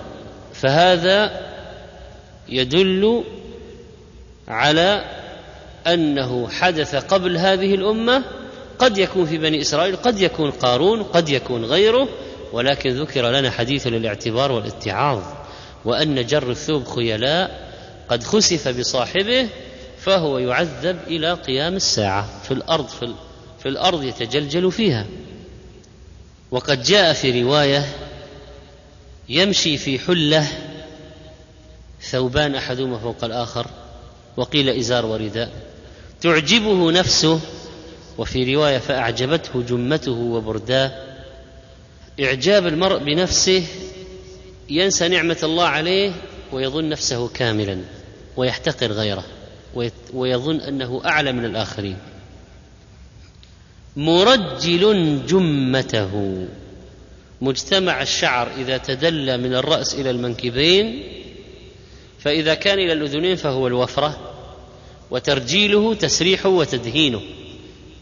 فهذا يدل على أنه حدث قبل هذه الأمة قد يكون في بني إسرائيل قد يكون قارون قد يكون غيره ولكن ذكر لنا حديث للاعتبار والاتعاظ وأن جر الثوب خيلاء قد خسف بصاحبه فهو يعذب إلى قيام الساعة في الأرض في, في الأرض يتجلجل فيها. وقد جاء في رواية يمشي في حلة ثوبان أحدهما فوق الآخر وقيل إزار ورداء تعجبه نفسه وفي رواية فأعجبته جمته وبرداه إعجاب المرء بنفسه ينسى نعمة الله عليه ويظن نفسه كاملا ويحتقر غيره ويظن أنه أعلى من الآخرين. مرجل جمته. مجتمع الشعر إذا تدلى من الرأس إلى المنكبين فإذا كان إلى الأذنين فهو الوفرة وترجيله تسريحه وتدهينه.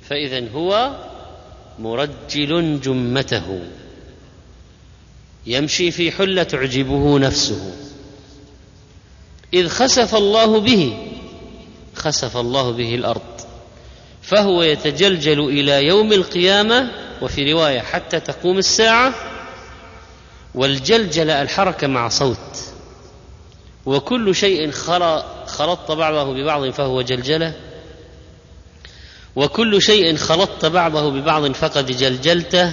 فإذا هو مرجل جمته. يمشي في حلة تعجبه نفسه. إذ خسف الله به خسف الله به الأرض. فهو يتجلجل إلى يوم القيامة وفي رواية حتى تقوم الساعة والجلجله الحركة مع صوت. وكل شيء خلط بعضه ببعض فهو جلجلة. وكل شيء خلطت بعضه ببعض فقد جلجلته.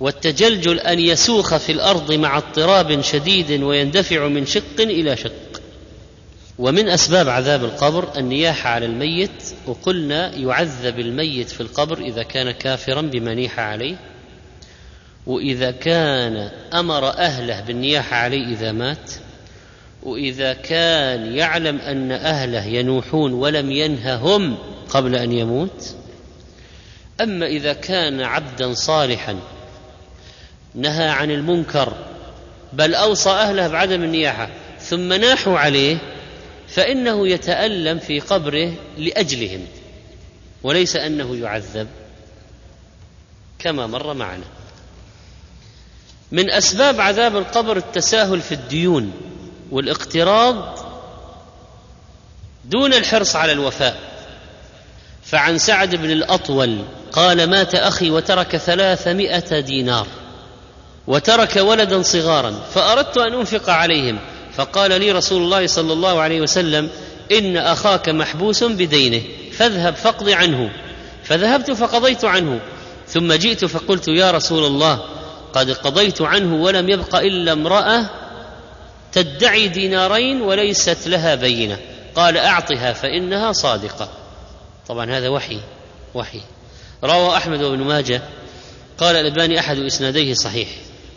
والتجلجل أن يسوخ في الأرض مع اضطراب شديد ويندفع من شق إلى شق. ومن أسباب عذاب القبر النياحة على الميت وقلنا يعذب الميت في القبر إذا كان كافرا بما نيح عليه وإذا كان أمر أهله بالنياحة عليه إذا مات وإذا كان يعلم أن أهله ينوحون ولم ينههم قبل أن يموت. أما إذا كان عبدا صالحا نهى عن المنكر بل أوصى أهله بعدم النياحة ثم ناحوا عليه فإنه يتألم في قبره لأجلهم وليس أنه يعذب كما مر معنا. من أسباب عذاب القبر التساهل في الديون والاقتراض دون الحرص على الوفاء. فعن سعد بن الأطول قال مات أخي وترك ثلاثمائة دينار وترك ولدا صغارا فأردت أن أنفق عليهم فقال لي رسول الله صلى الله عليه وسلم إن أخاك محبوس بدينه فاذهب فاقض عنه. فذهبت فقضيت عنه. ثم جئت فقلت يا رسول الله قد قضيت عنه ولم يبق إلا امرأة تدعي دينارين وليست لها بينة. قال أعطها فإنها صادقة. طبعا هذا وحي وحي. روى أحمد بن ماجه قال الألباني أحد إسناديه صحيح.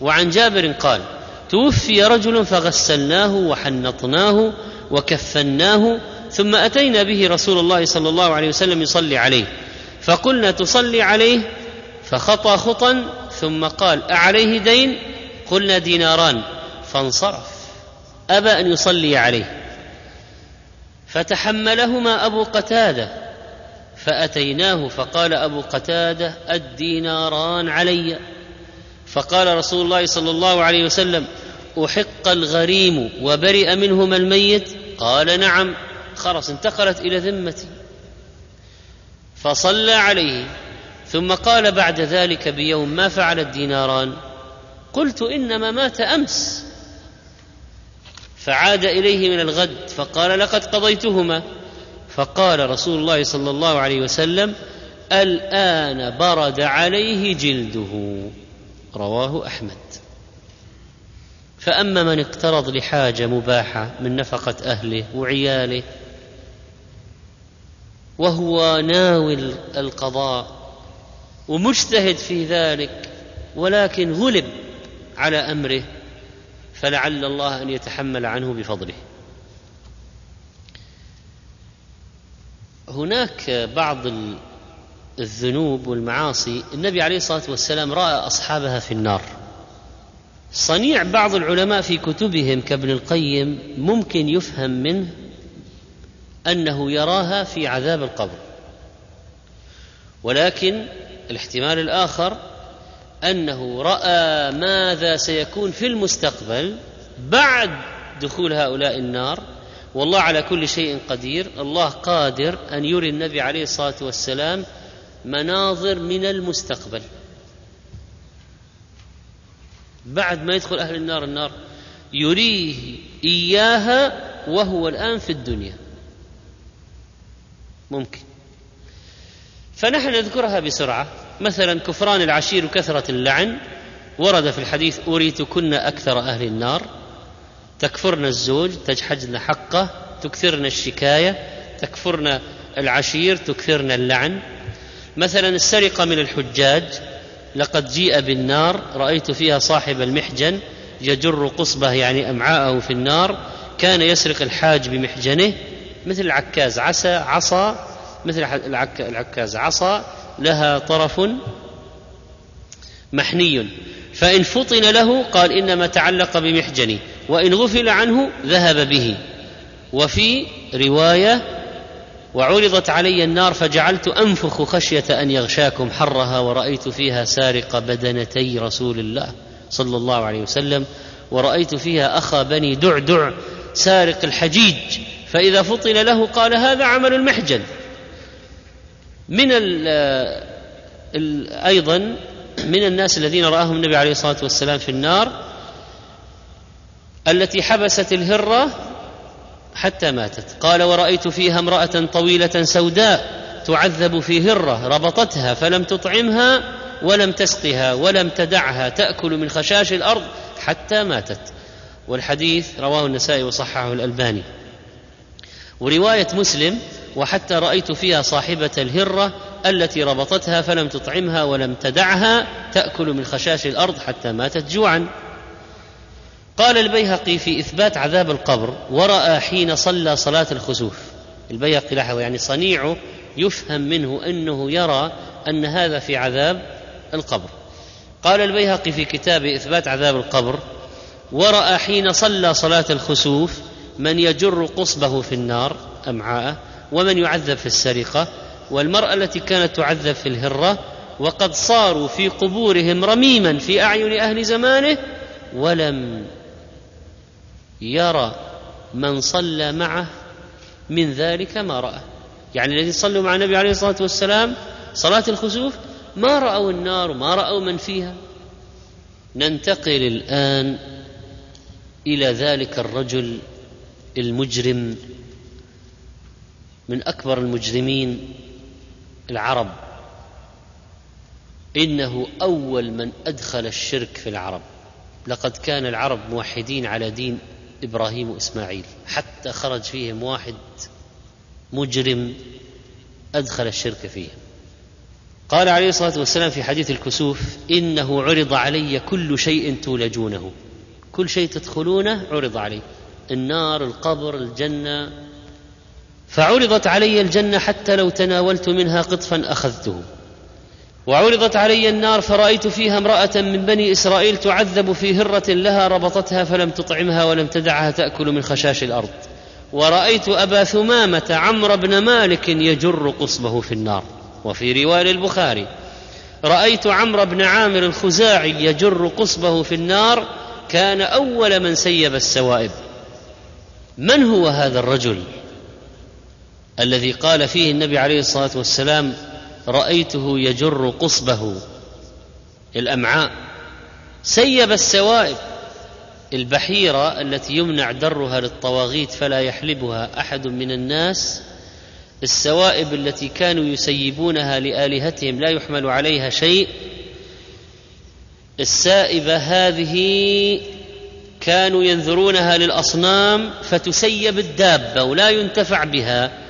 وعن جابر قال توفي رجل فغسلناه وحنطناه وكفناه ثم أتينا به رسول الله صلى الله عليه وسلم يصلي عليه. فقلنا تصلي عليه؟ فخطى خطأ ثم قال أعليه دين؟ قلنا ديناران. فانصرف. أبى أن يصلي عليه. فتحملهما أبو قتادة. فأتيناه فقال أبو قتادة الديناران علي. فقال رسول الله صلى الله عليه وسلم أحق الغريم وبرئ منهما الميت؟ قال نعم. خرس انتقلت إلى ذمتي. فصلى عليه. ثم قال بعد ذلك بيوم ما فعل الديناران؟ قلت إنما مات أمس. فعاد إليه من الغد فقال لقد قضيتهما. فقال رسول الله صلى الله عليه وسلم الآن برد عليه جلده. رواه أحمد. فأما من اقترض لحاجة مباحة من نفقة أهله وعياله وهو ناوي القضاء ومجتهد في ذلك ولكن غلب على أمره فلعل الله أن يتحمل عنه بفضله. هناك بعض الذنوب والمعاصي النبي عليه الصلاة والسلام رأى أصحابها في النار. صنيع بعض العلماء في كتبهم كابن القيم ممكن يفهم منه أنه يراها في عذاب القبر. ولكن الاحتمال الآخر أنه رأى ماذا سيكون في المستقبل بعد دخول هؤلاء النار. والله على كل شيء قدير الله قادر أن يري النبي عليه الصلاة والسلام مناظر من المستقبل. بعد ما يدخل أهل النار النار يريه إياها وهو الآن في الدنيا. ممكن. فنحن نذكرها بسرعة. مثلا كفران العشير وكثره اللعن. ورد في الحديث أريتكن أكثر أهل النار. تكفرن الزوج تجحدن حقه تكثرن الشكاية تكفرن العشير تكثرن اللعن. مثلا السرقة من الحجاج لقد جيء بالنار رأيت فيها صاحب المحجن يجر قصبه يعني أمعاءه في النار كان يسرق الحاج بمحجنه مثل العكاز عسى عصا مثل العكاز عصا لها طرف محني. فإن فطن له قال إنما تعلق بمحجني وإن غفل عنه ذهب به. وفي رواية وعرضت علي النار فجعلت أنفخ خشية أن يغشاكم حرها ورأيت فيها سارق بدنتي رسول الله صلى الله عليه وسلم ورأيت فيها أخا بني دعدع سارق الحجيج فإذا فطن له قال هذا عمل المحجن. من ال أيضا من الناس الذين رآهم النبي عليه الصلاة والسلام في النار التي حبست الهرة حتى ماتت. قال ورأيت فيها امرأة طويلة سوداء تعذب في هرة ربطتها فلم تطعمها ولم تسقها ولم تدعها تأكل من خشاش الأرض حتى ماتت. والحديث رواه النسائي وصححه الألباني. ورواية مسلم وحتى رأيت فيها صاحبة الهرة التي ربطتها فلم تطعمها ولم تدعها تأكل من خشاش الأرض حتى ماتت جوعا. قال البيهقي في إثبات عذاب القبر ورأى حين صلى صلاة الخسوف. البيهقي لاحظ يعني صنيعه يفهم منه أنه يرى أن هذا في عذاب القبر. قال البيهقي في كتاب إثبات عذاب القبر ورأى حين صلى صلاة الخسوف من يجر قصبه في النار أمعاءه ومن يعذب في السرقة والمرأة التي كانت تعذب في الهرة وقد صاروا في قبورهم رميما في أعين أهل زمانه ولم يرى من صلى معه من ذلك ما رأى. يعني الذين صلوا مع النبي عليه الصلاة والسلام صلاة الخسوف ما رأوا النار وما رأوا من فيها. ننتقل الآن إلى ذلك الرجل المجرم من أكبر المجرمين العرب. إنه أول من أدخل الشرك في العرب. لقد كان العرب موحدين على دين. إبراهيم وإسماعيل. حتى خرج فيهم واحد مجرم أدخل الشرك فيهم قال عليه الصلاة والسلام في حديث الكسوف إنه عرض علي كل شيء تولجونه. كل شيء تدخلونه عرض علي. النار القبر الجنة. فعرضت علي الجنة حتى لو تناولت منها قطفا أخذته. وعرضت علي النار فرأيت فيها امرأة من بني إسرائيل تعذب في هرة لها ربطتها فلم تطعمها ولم تدعها تأكل من خشاش الأرض. ورأيت أبا ثمامة عمرو بن مالك يجر قصبه في النار. وفي رواية البخاري رأيت عمرو بن عامر الخزاعي يجر قصبه في النار كان أول من سيب السوائب. من هو هذا الرجل الذي قال فيه النبي عليه الصلاة والسلام رأيته يجر قصبه. الأمعاء. سيب السوائب. البحيرة التي يمنع درها للطواغيت فلا يحلبها أحد من الناس. السوائب التي كانوا يسيبونها لآلهتهم لا يحمل عليها شيء. السائبة هذه كانوا ينذرونها للأصنام فتسيب الدابة ولا ينتفع بها.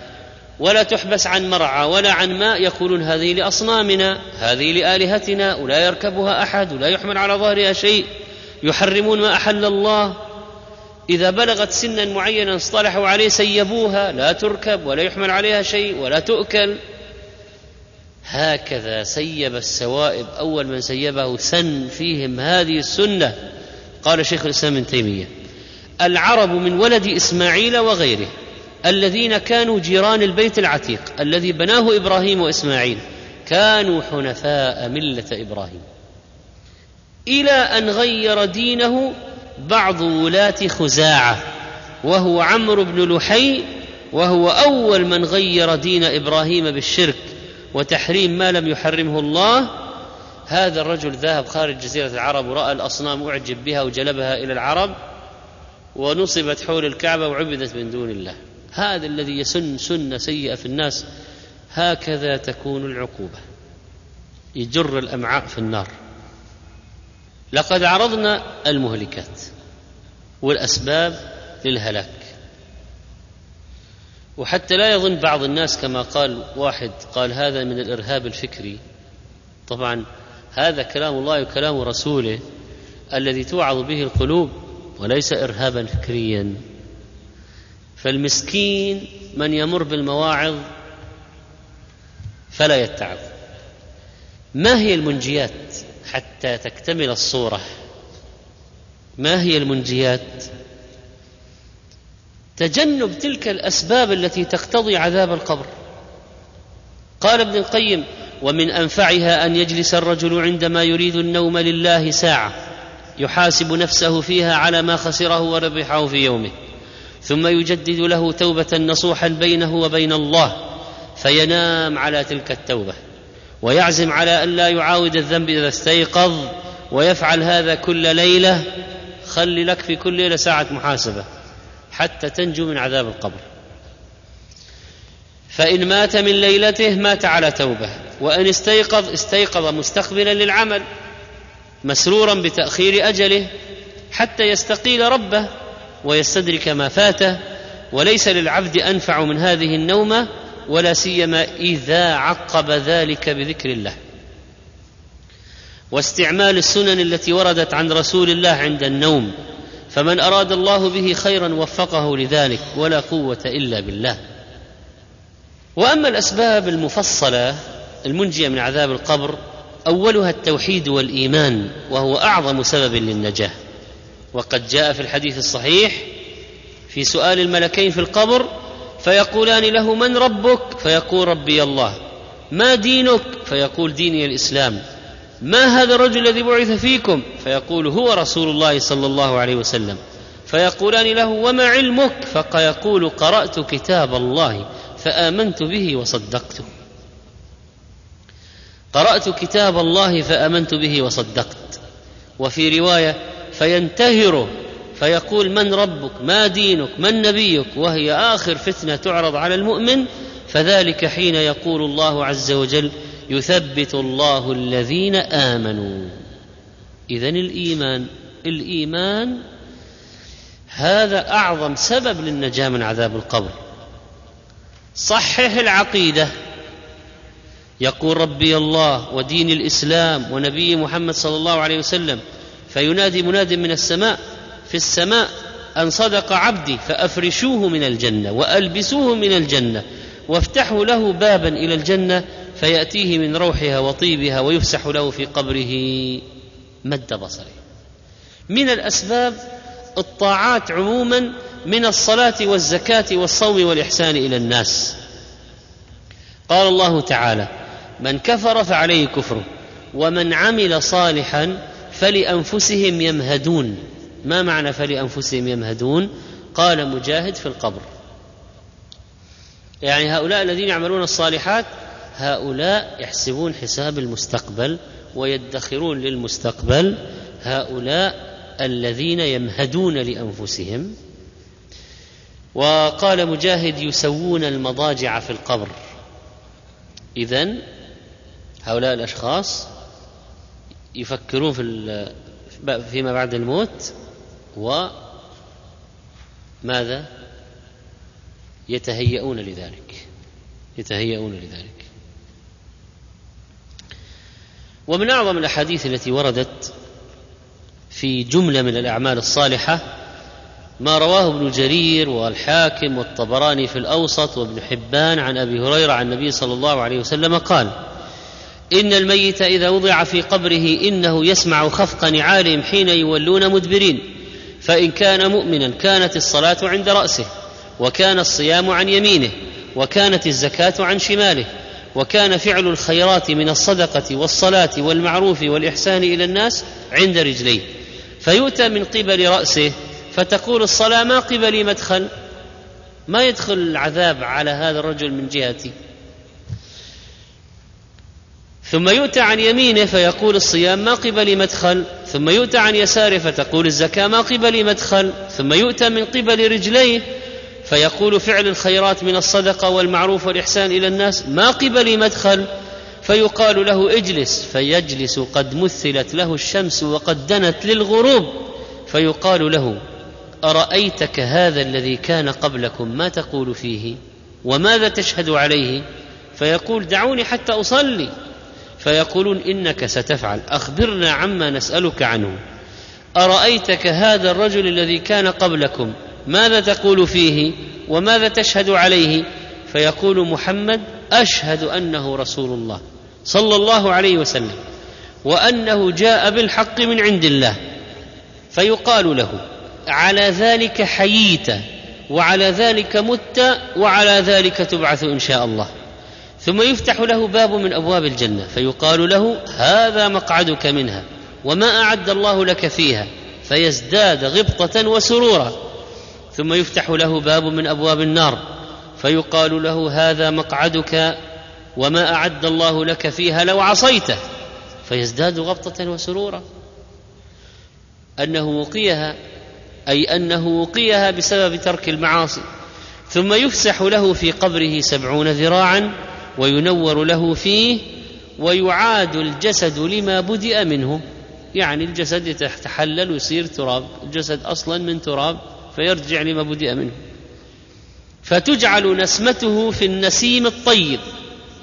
ولا تحبس عن مرعى ولا عن ماء يقولون هذه لأصنامنا هذه لآلهتنا ولا يركبها أحد ولا يحمل على ظهرها شيء. يحرمون ما أحل الله. إذا بلغت سنا معينا اصطلحوا عليه سيبوها لا تركب ولا يحمل عليها شيء ولا تؤكل. هكذا سيب السوائب أول من سيبه سن فيهم هذه السنة. قال شيخ الإسلام ابن تيمية العرب من ولد إسماعيل وغيره. الذين كانوا جيران البيت العتيق الذي بناه إبراهيم وإسماعيل كانوا حنفاء ملة إبراهيم. إلى أن غير دينه بعض ولاة خزاعة وهو عمرو بن لحي وهو أول من غير دين إبراهيم بالشرك وتحريم ما لم يحرمه الله. هذا الرجل ذهب خارج جزيرة العرب ورأى الأصنام أعجب بها وجلبها إلى العرب ونصبت حول الكعبة وعبدت من دون الله. هذا الذي يسن سنة سيئة في الناس هكذا تكون العقوبة. يجر الأمعاء في النار. لقد عرضنا المهلكات والأسباب للهلاك. وحتى لا يظن بعض الناس كما قال واحد قال هذا من الإرهاب الفكري. طبعا هذا كلام الله وكلام رسوله الذي توعظ به القلوب وليس ارهابا فكريا. فالمسكين من يمر بالمواعظ فلا يتعظ. ما هي المنجيات حتى تكتمل الصورة؟ ما هي المنجيات؟ تجنب تلك الأسباب التي تقتضي عذاب القبر. قال ابن القيم ومن أنفعها أن يجلس الرجل عندما يريد النوم لله ساعة يحاسب نفسه فيها على ما خسره وربحه في يومه. ثم يجدد له توبة نصوحا بينه وبين الله فينام على تلك التوبة ويعزم على أن لا يعاود الذنب إذا استيقظ ويفعل هذا كل ليلة خل لك في كل ليلة ساعة محاسبة حتى تنجو من عذاب القبر. فإن مات من ليلته مات على توبة وإن استيقظ استيقظ مستقبلا للعمل مسرورا بتأخير أجله حتى يستقيل ربه ويستدرك ما فاته وليس للعبد أنفع من هذه النومة ولا سيما إذا عقب ذلك بذكر الله. واستعمال السنن التي وردت عن رسول الله عند النوم فمن أراد الله به خيرا وفقه لذلك ولا قوة إلا بالله. وأما الأسباب المفصلة المنجية من عذاب القبر أولها التوحيد والإيمان وهو أعظم سبب للنجاة. وقد جاء في الحديث الصحيح في سؤال الملكين في القبر فيقولان له من ربك؟ فيقول ربي الله. ما دينك؟ فيقول ديني الإسلام. ما هذا الرجل الذي بعث فيكم؟ فيقول هو رسول الله صلى الله عليه وسلم. فيقولان له وما علمك؟ فيقول قرأت كتاب الله فآمنت به وصدقته. قرأت كتاب الله فآمنت به وصدقت. وفي رواية فينتهره فيقول من ربك؟ ما دينك؟ من نبيك؟ وهي آخر فتنة تعرض على المؤمن. فذلك حين يقول الله عز وجل يثبت الله الذين آمنوا. اذا الإيمان الإيمان هذا أعظم سبب للنجاة من عذاب القبر. صحح العقيدة. يقول ربي الله ودين الإسلام ونبي محمد صلى الله عليه وسلم فينادي مناد من السماء في السماء أن صدق عبدي فأفرشوه من الجنة وألبسوه من الجنة وافتحوا له بابا إلى الجنة فيأتيه من روحها وطيبها ويفسح له في قبره. مد بصره. من الأسباب الطاعات عموما من الصلاة والزكاة والصوم والإحسان إلى الناس. قال الله تعالى من كفر فعليه كفره ومن عمل صالحا فلأنفسهم يمهدون. ما معنى فلأنفسهم يمهدون؟ قال مجاهد في القبر. يعني هؤلاء الذين يعملون الصالحات هؤلاء يحسبون حساب المستقبل ويدخرون للمستقبل هؤلاء الذين يمهدون لأنفسهم. وقال مجاهد يسوون المضاجع في القبر. إذن هؤلاء الأشخاص يفكرون في فيما بعد الموت وماذا يتهيئون لذلك. يتهيئون لذلك. ومن أعظم الأحاديث التي وردت في جملة من الأعمال الصالحة ما رواه ابن جرير والحاكم والطبراني في الأوسط وابن حبان عن أبي هريرة عن النبي صلى الله عليه وسلم قال إن الميت إذا وضع في قبره إنه يسمع خفق نعالهم حين يولون مدبرين فإن كان مؤمنا كانت الصلاة عند رأسه وكان الصيام عن يمينه وكانت الزكاة عن شماله وكان فعل الخيرات من الصدقة والصلاة والمعروف والإحسان إلى الناس عند رجليه. فيؤتى من قبل رأسه فتقول الصلاة ما قبلي مدخل؟ ما يدخل العذاب على هذا الرجل من جهتي؟ ثم يؤتى عن يمينه فيقول الصيام ما قبل مدخل ثم يؤتى عن يساره فتقول الزكاة ما قبل مدخل ثم يؤتى من قبل رجليه فيقول فعل الخيرات من الصدقة والمعروف والإحسان إلى الناس ما قبل مدخل فيقال له اجلس فيجلس قد مثلت له الشمس وقد دنت للغروب فيقال له أرأيتك هذا الذي كان قبلكم ما تقول فيه؟ وماذا تشهد عليه؟ فيقول دعوني حتى أصلي. فيقولون إنك ستفعل. أخبرنا عما نسألك عنه. أرأيتك هذا الرجل الذي كان قبلكم؟ ماذا تقول فيه؟ وماذا تشهد عليه؟ فيقول محمد أشهد أنه رسول الله صلى الله عليه وسلم وأنه جاء بالحق من عند الله. فيقال له على ذلك حييت وعلى ذلك مت وعلى ذلك تبعث إن شاء الله. ثم يفتح له باب من أبواب الجنة فيقال له هذا مقعدك منها وما أعد الله لك فيها فيزداد غبطة وسرورا. ثم يفتح له باب من أبواب النار فيقال له هذا مقعدك وما أعد الله لك فيها لو عصيته فيزداد غبطة وسرورا. أنه وقيها أي أنه وقيها بسبب ترك المعاصي. ثم يفسح له في قبره سبعون ذراعا وينور له فيه ويعاد الجسد لما بدأ منه. يعني الجسد يتحلل ويصير تراب. الجسد أصلا من تراب فيرجع لما بدأ منه. فتجعل نسمته في النسيم الطيب.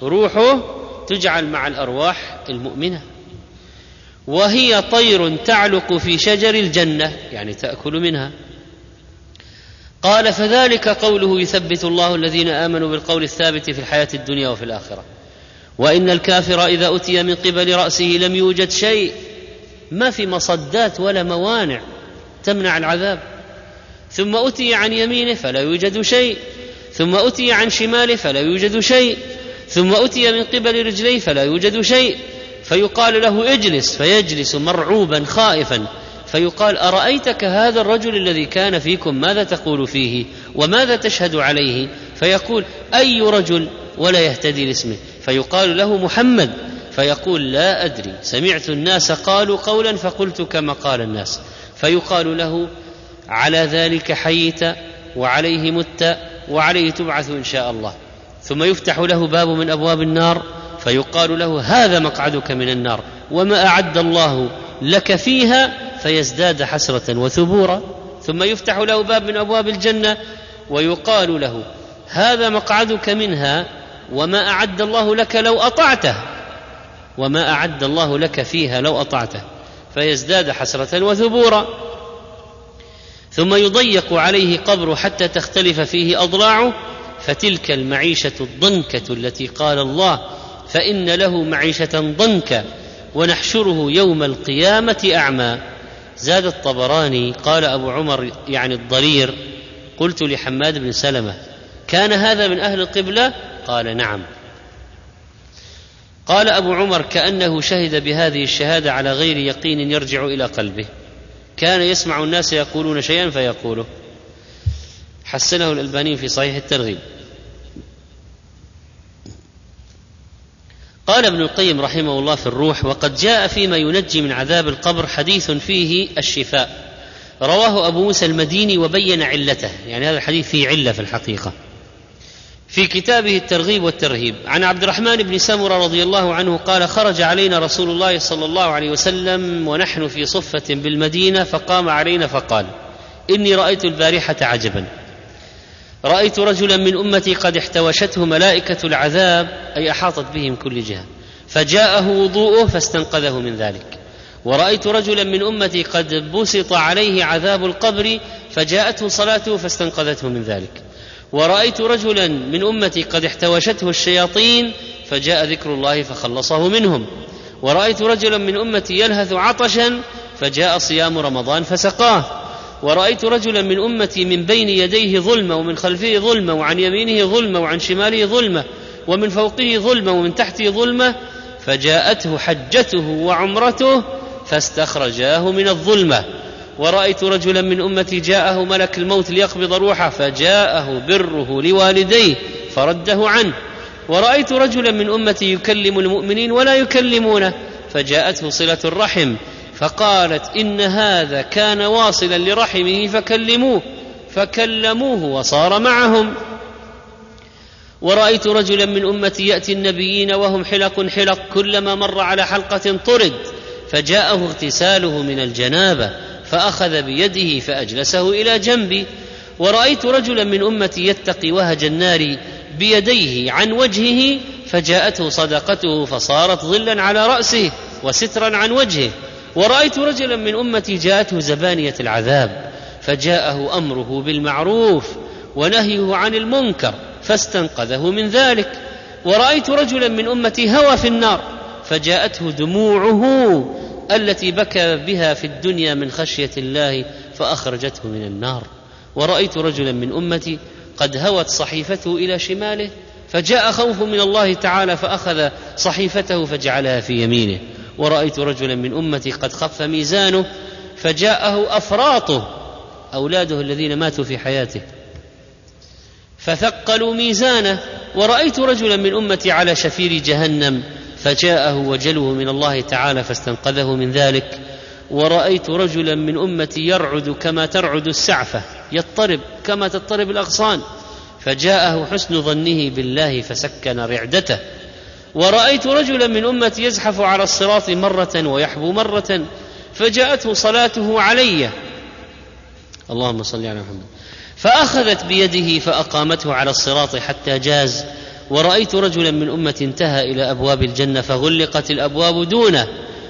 روحه تجعل مع الأرواح المؤمنة. وهي طير تعلق في شجر الجنة. يعني تأكل منها. قال فذلك قوله يثبت الله الذين آمنوا بالقول الثابت في الحياة الدنيا وفي الآخرة. وإن الكافر إذا أتي من قبل رأسه لم يوجد شيء ما في مصدات ولا موانع تمنع العذاب. ثم أتي عن يمينه فلا يوجد شيء ثم أتي عن شماله فلا يوجد شيء ثم أتي من قبل رجليه فلا يوجد شيء. فيقال له اجلس فيجلس مرعوبا خائفا. فيقال أرأيتك هذا الرجل الذي كان فيكم ماذا تقول فيه وماذا تشهد عليه فيقول أي رجل ولا يهتدي لاسمه. فيقال له محمد فيقول لا أدري. سمعت الناس قالوا قولا فقلت كما قال الناس. فيقال له على ذلك حييت وعليه مت وعليه تبعث إن شاء الله. ثم يفتح له باب من أبواب النار فيقال له هذا مقعدك من النار وما أعد الله لك فيها فيزداد حسرة وثبورا ثم يفتح له باب من أبواب الجنة ويقال له هذا مقعدك منها وما أعد الله لك لو أطعته وما أعد الله لك فيها لو أطعته فيزداد حسرة وثبورا. ثم يضيق عليه قبره حتى تختلف فيه أضلاعه فتلك المعيشة الضنكة التي قال الله فإن له معيشة ضنكا. ونحشره يوم القيامة أعمى. زاد الطبراني قال أبو عمر يعني الضرير قلت لحماد بن سلمة كان هذا من أهل القبلة؟ قال نعم. قال أبو عمر كأنه شهد بهذه الشهادة على غير يقين يرجع إلى قلبه. كان يسمع الناس يقولون شيئا فيقوله. حسنه الألباني في صحيح الترغيب. قال ابن القيم رحمه الله في الروح وقد جاء فيما ينجي من عذاب القبر حديث فيه الشفاء. رواه أبو موسى المديني وبين علته. يعني هذا الحديث فيه علة في الحقيقة. في كتابه الترغيب والترهيب عن عبد الرحمن بن سمرة رضي الله عنه قال خرج علينا رسول الله صلى الله عليه وسلم ونحن في صفة بالمدينة فقام علينا فقال إني رأيت البارحة عجبا رأيت رجلا من أمتي قد احتوشته ملائكة العذاب أي أحاطت به من كل جهة. فجاءه وضوءه فاستنقذه من ذلك. ورأيت رجلا من أمتي قد بسط عليه عذاب القبر فجاءته صلاته فاستنقذته من ذلك. ورأيت رجلا من أمتي قد احتوشته الشياطين فجاء ذكر الله فخلصه منهم. ورأيت رجلا من أمتي يلهث عطشا فجاء صيام رمضان فسقاه. ورأيت رجلا من أمتي من بين يديه ظلمة ومن خلفه ظلمة وعن يمينه ظلمة وعن شماله ظلمة ومن فوقه ظلمة ومن تحته ظلمة فجاءته حجته وعمرته فاستخرجاه من الظلمة. ورأيت رجلا من أمتي جاءه ملك الموت ليقبض روحه فجاءه بره لوالديه فرده عنه. ورأيت رجلا من أمتي يكلم المؤمنين ولا يكلمونه فجاءته صلة الرحم. فقالت إن هذا كان واصلا لرحمه فكلموه فكلموه وصار معهم. ورأيت رجلا من أمتي يأتي النبيين وهم حلق حلق كلما مر على حلقة طرد فجاءه اغتساله من الجنابة فأخذ بيده فأجلسه إلى جنبي. ورأيت رجلا من أمتي يتقي وهج النار بيديه عن وجهه فجاءته صدقته فصارت ظلا على رأسه وسترا عن وجهه. ورأيت رجلا من أمتي جاءته زبانية العذاب فجاءه أمره بالمعروف ونهيه عن المنكر فاستنقذه من ذلك. ورأيت رجلا من أمتي هوى في النار فجاءته دموعه التي بكى بها في الدنيا من خشية الله فأخرجته من النار. ورأيت رجلا من أمتي قد هوت صحيفته إلى شماله فجاء خوف من الله تعالى فأخذ صحيفته فجعلها في يمينه. ورأيت رجلا من أمتي قد خف ميزانه فجاءه أفراطه أولاده الذين ماتوا في حياته. فثقلوا ميزانه ورأيت رجلا من أمتي على شفير جهنم فجاءه وجلوه من الله تعالى فاستنقذه من ذلك. ورأيت رجلا من أمتي يرعد كما ترعد السعفة يضطرب كما تضطرب الأغصان. فجاءه حسن ظنه بالله فسكن رعدته. ورأيت رجلا من أمتي يزحف على الصراط مرة ويحبو مرة فجاءته صلاته علي. اللهم صل على محمد. فأخذت بيده فأقامته على الصراط حتى جاز. ورأيت رجلا من أمتي انتهى إلى أبواب الجنة فغلقت الأبواب دونه.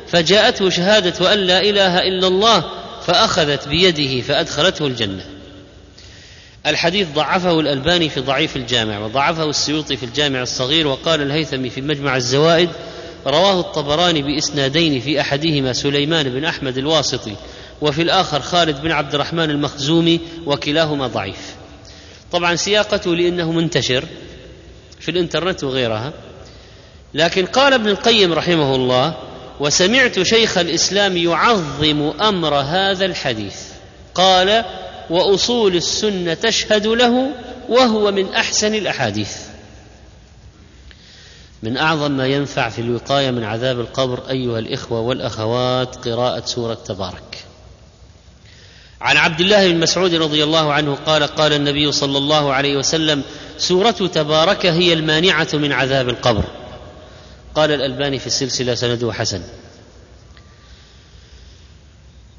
فجاءته شهادة أن لا إله إلا الله فأخذت بيده فأدخلته الجنة. الحديث ضعفه الألباني في ضعيف الجامع وضعفه السيوطي في الجامع الصغير وقال الهيثمي في مجمع الزوائد رواه الطبراني بإسنادين في أحدهما سليمان بن أحمد الواسطي وفي الآخر خالد بن عبد الرحمن المخزومي وكلاهما ضعيف. طبعا سياقته لأنه منتشر في الإنترنت وغيرها لكن قال ابن القيم رحمه الله وسمعت شيخ الإسلام يعظم أمر هذا الحديث قال وأصول السنة تشهد له وهو من أحسن الأحاديث. من أعظم ما ينفع في الوقاية من عذاب القبر أيها الإخوة والأخوات قراءة سورة تبارك. عن عبد الله بن مسعود رضي الله عنه قال قال النبي صلى الله عليه وسلم سورة تبارك هي المانعة من عذاب القبر. قال الألباني في السلسلة سنده حسن.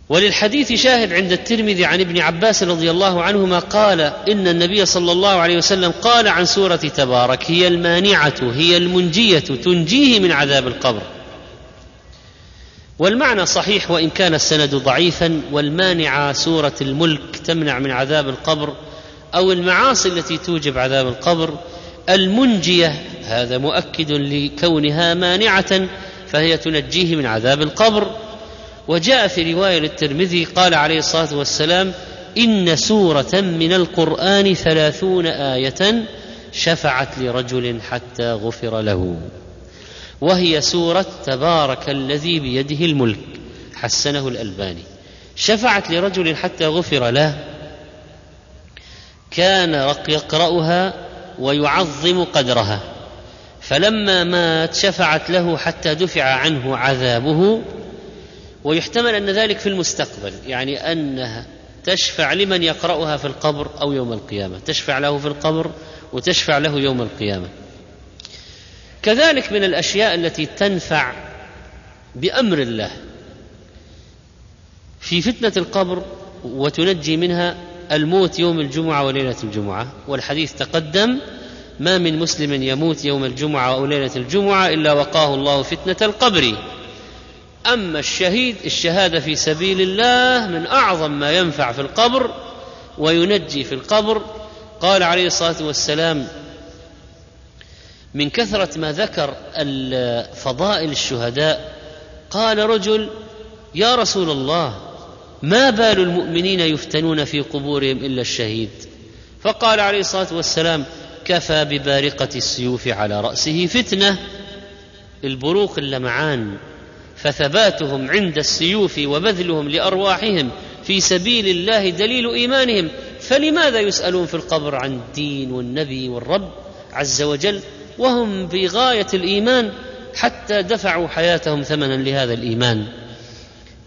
وللحديث شاهد عند الترمذي عن ابن عباس رضي الله عنهما قال إن النبي صلى الله عليه وسلم قال عن سورة تبارك هي المانعة هي المنجية تنجيه من عذاب القبر. والمعنى صحيح وإن كان السند ضعيفا والمانعة سورة الملك تمنع من عذاب القبر أو المعاصي التي توجب عذاب القبر. المنجية هذا مؤكد لكونها مانعة فهي تنجيه من عذاب القبر. وجاء في رواية للترمذي قال عليه الصلاة والسلام إن سورة من القرآن ثلاثون آية شفعت لرجل حتى غفر له. وهي سورة تبارك الذي بيده الملك حسنه الألباني. شفعت لرجل حتى غفر له. كان يقرأها ويعظم قدرها. فلما مات شفعت له حتى دفع عنه عذابه. ويحتمل أن ذلك في المستقبل يعني أنها تشفع لمن يقرأها في القبر أو يوم القيامة تشفع له في القبر وتشفع له يوم القيامة. كذلك من الأشياء التي تنفع بأمر الله في فتنة القبر وتنجي منها الموت يوم الجمعة وليلة الجمعة. والحديث تقدم ما من مسلم يموت يوم الجمعة أو ليلة الجمعة إلا وقاه الله فتنة القبر. أما الشهيد الشهادة في سبيل الله من أعظم ما ينفع في القبر وينجي في القبر. قال عليه الصلاة والسلام من كثرة ما ذكر فضائل الشهداء قال رجل يا رسول الله ما بال المؤمنين يفتنون في قبورهم إلا الشهيد؟ فقال عليه الصلاة والسلام كفى ببارقة السيوف على رأسه فتنة البروق اللمعان فثباتهم عند السيوف وبذلهم لأرواحهم في سبيل الله دليل إيمانهم فلماذا يسألون في القبر عن الدين والنبي والرب عز وجل؟ وهم في غاية الإيمان حتى دفعوا حياتهم ثمنا لهذا الإيمان.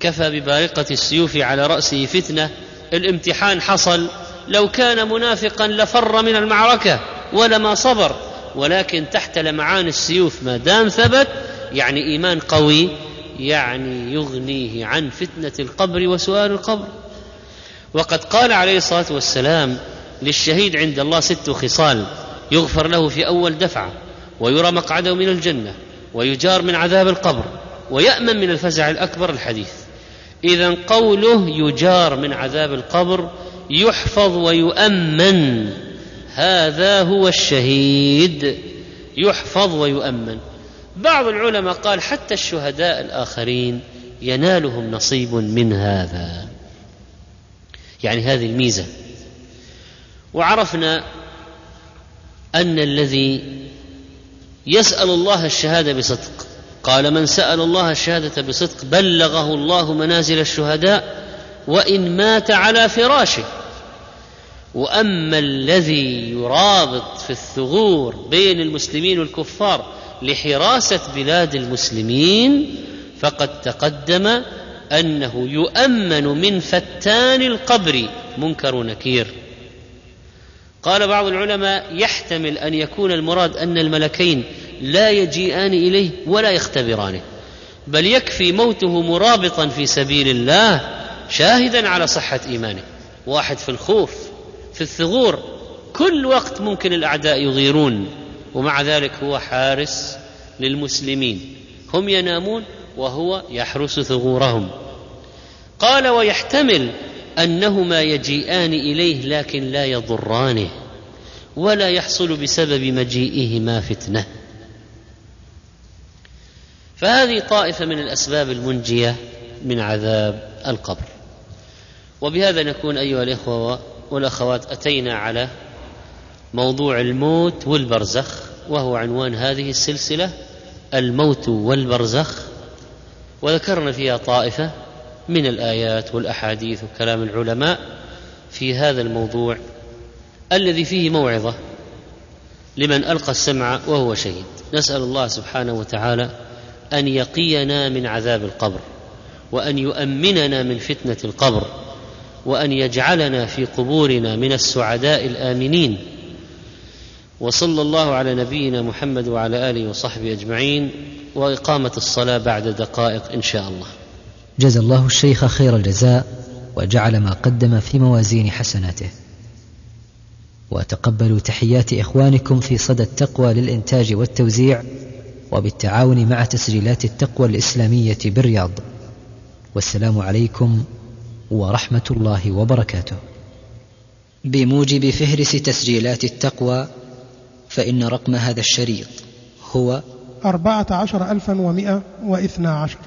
كفى ببارقة السيوف على رأسه فتنة الامتحان حصل لو كان منافقا لفر من المعركة ولما صبر ولكن تحت لمعان السيوف ما دام ثبت يعني إيمان قوي يعني يغنيه عن فتنة القبر وسؤال القبر. وقد قال عليه الصلاة والسلام للشهيد عند الله ست خصال يغفر له في أول دفعة ويرى مقعده من الجنة ويجار من عذاب القبر ويأمن من الفزع الأكبر الحديث. إذا قوله يجار من عذاب القبر يحفظ ويؤمن هذا هو الشهيد. يحفظ ويؤمن. بعض العلماء قال حتى الشهداء الآخرين ينالهم نصيب من هذا. يعني هذه الميزة. وعرفنا أن الذي يسأل الله الشهادة بصدق قال من سأل الله الشهادة بصدق بلغه الله منازل الشهداء وإن مات على فراشه. وأما الذي يرابط في الثغور بين المسلمين والكفار لحراسة بلاد المسلمين فقد تقدم أنه يؤمن من فتان القبر. منكر ونكير. قال بعض العلماء يحتمل أن يكون المراد أن الملكين لا يجيئان إليه ولا يختبرانه بل يكفي موته مرابطا في سبيل الله شاهدا على صحة إيمانه. واحد في الخوف في الثغور كل وقت ممكن الأعداء يغيرون. ومع ذلك هو حارس للمسلمين. هم ينامون وهو يحرس ثغورهم. قال ويحتمل أنهما يجيئان إليه لكن لا يضرانه ولا يحصل بسبب مجيئهما فتنة. فهذه طائفة من الأسباب المنجية من عذاب القبر. وبهذا نكون أيها الإخوة والأخوات أتينا على موضوع الموت والبرزخ وهو عنوان هذه السلسلة الموت والبرزخ. وذكرنا فيها طائفة من الآيات والأحاديث وكلام العلماء في هذا الموضوع الذي فيه موعظة لمن ألقى السمع وهو شهيد. نسأل الله سبحانه وتعالى أن يقينا من عذاب القبر وأن يؤمننا من فتنة القبر وأن يجعلنا في قبورنا من السعداء الآمنين وصلى الله على نبينا محمد وعلى آله وصحبه أجمعين وإقامة الصلاة بعد دقائق إن شاء الله. جزى الله الشيخ خير الجزاء وجعل ما قدم في موازين حسناته. وتقبلوا تحيات إخوانكم في صدى التقوى للإنتاج والتوزيع وبالتعاون مع تسجيلات التقوى الإسلامية بالرياض. والسلام عليكم ورحمة الله وبركاته. بموجب فهرس تسجيلات التقوى فإن رقم هذا الشريط هو أربعة عشر ألفا ومائة واثنا عشر.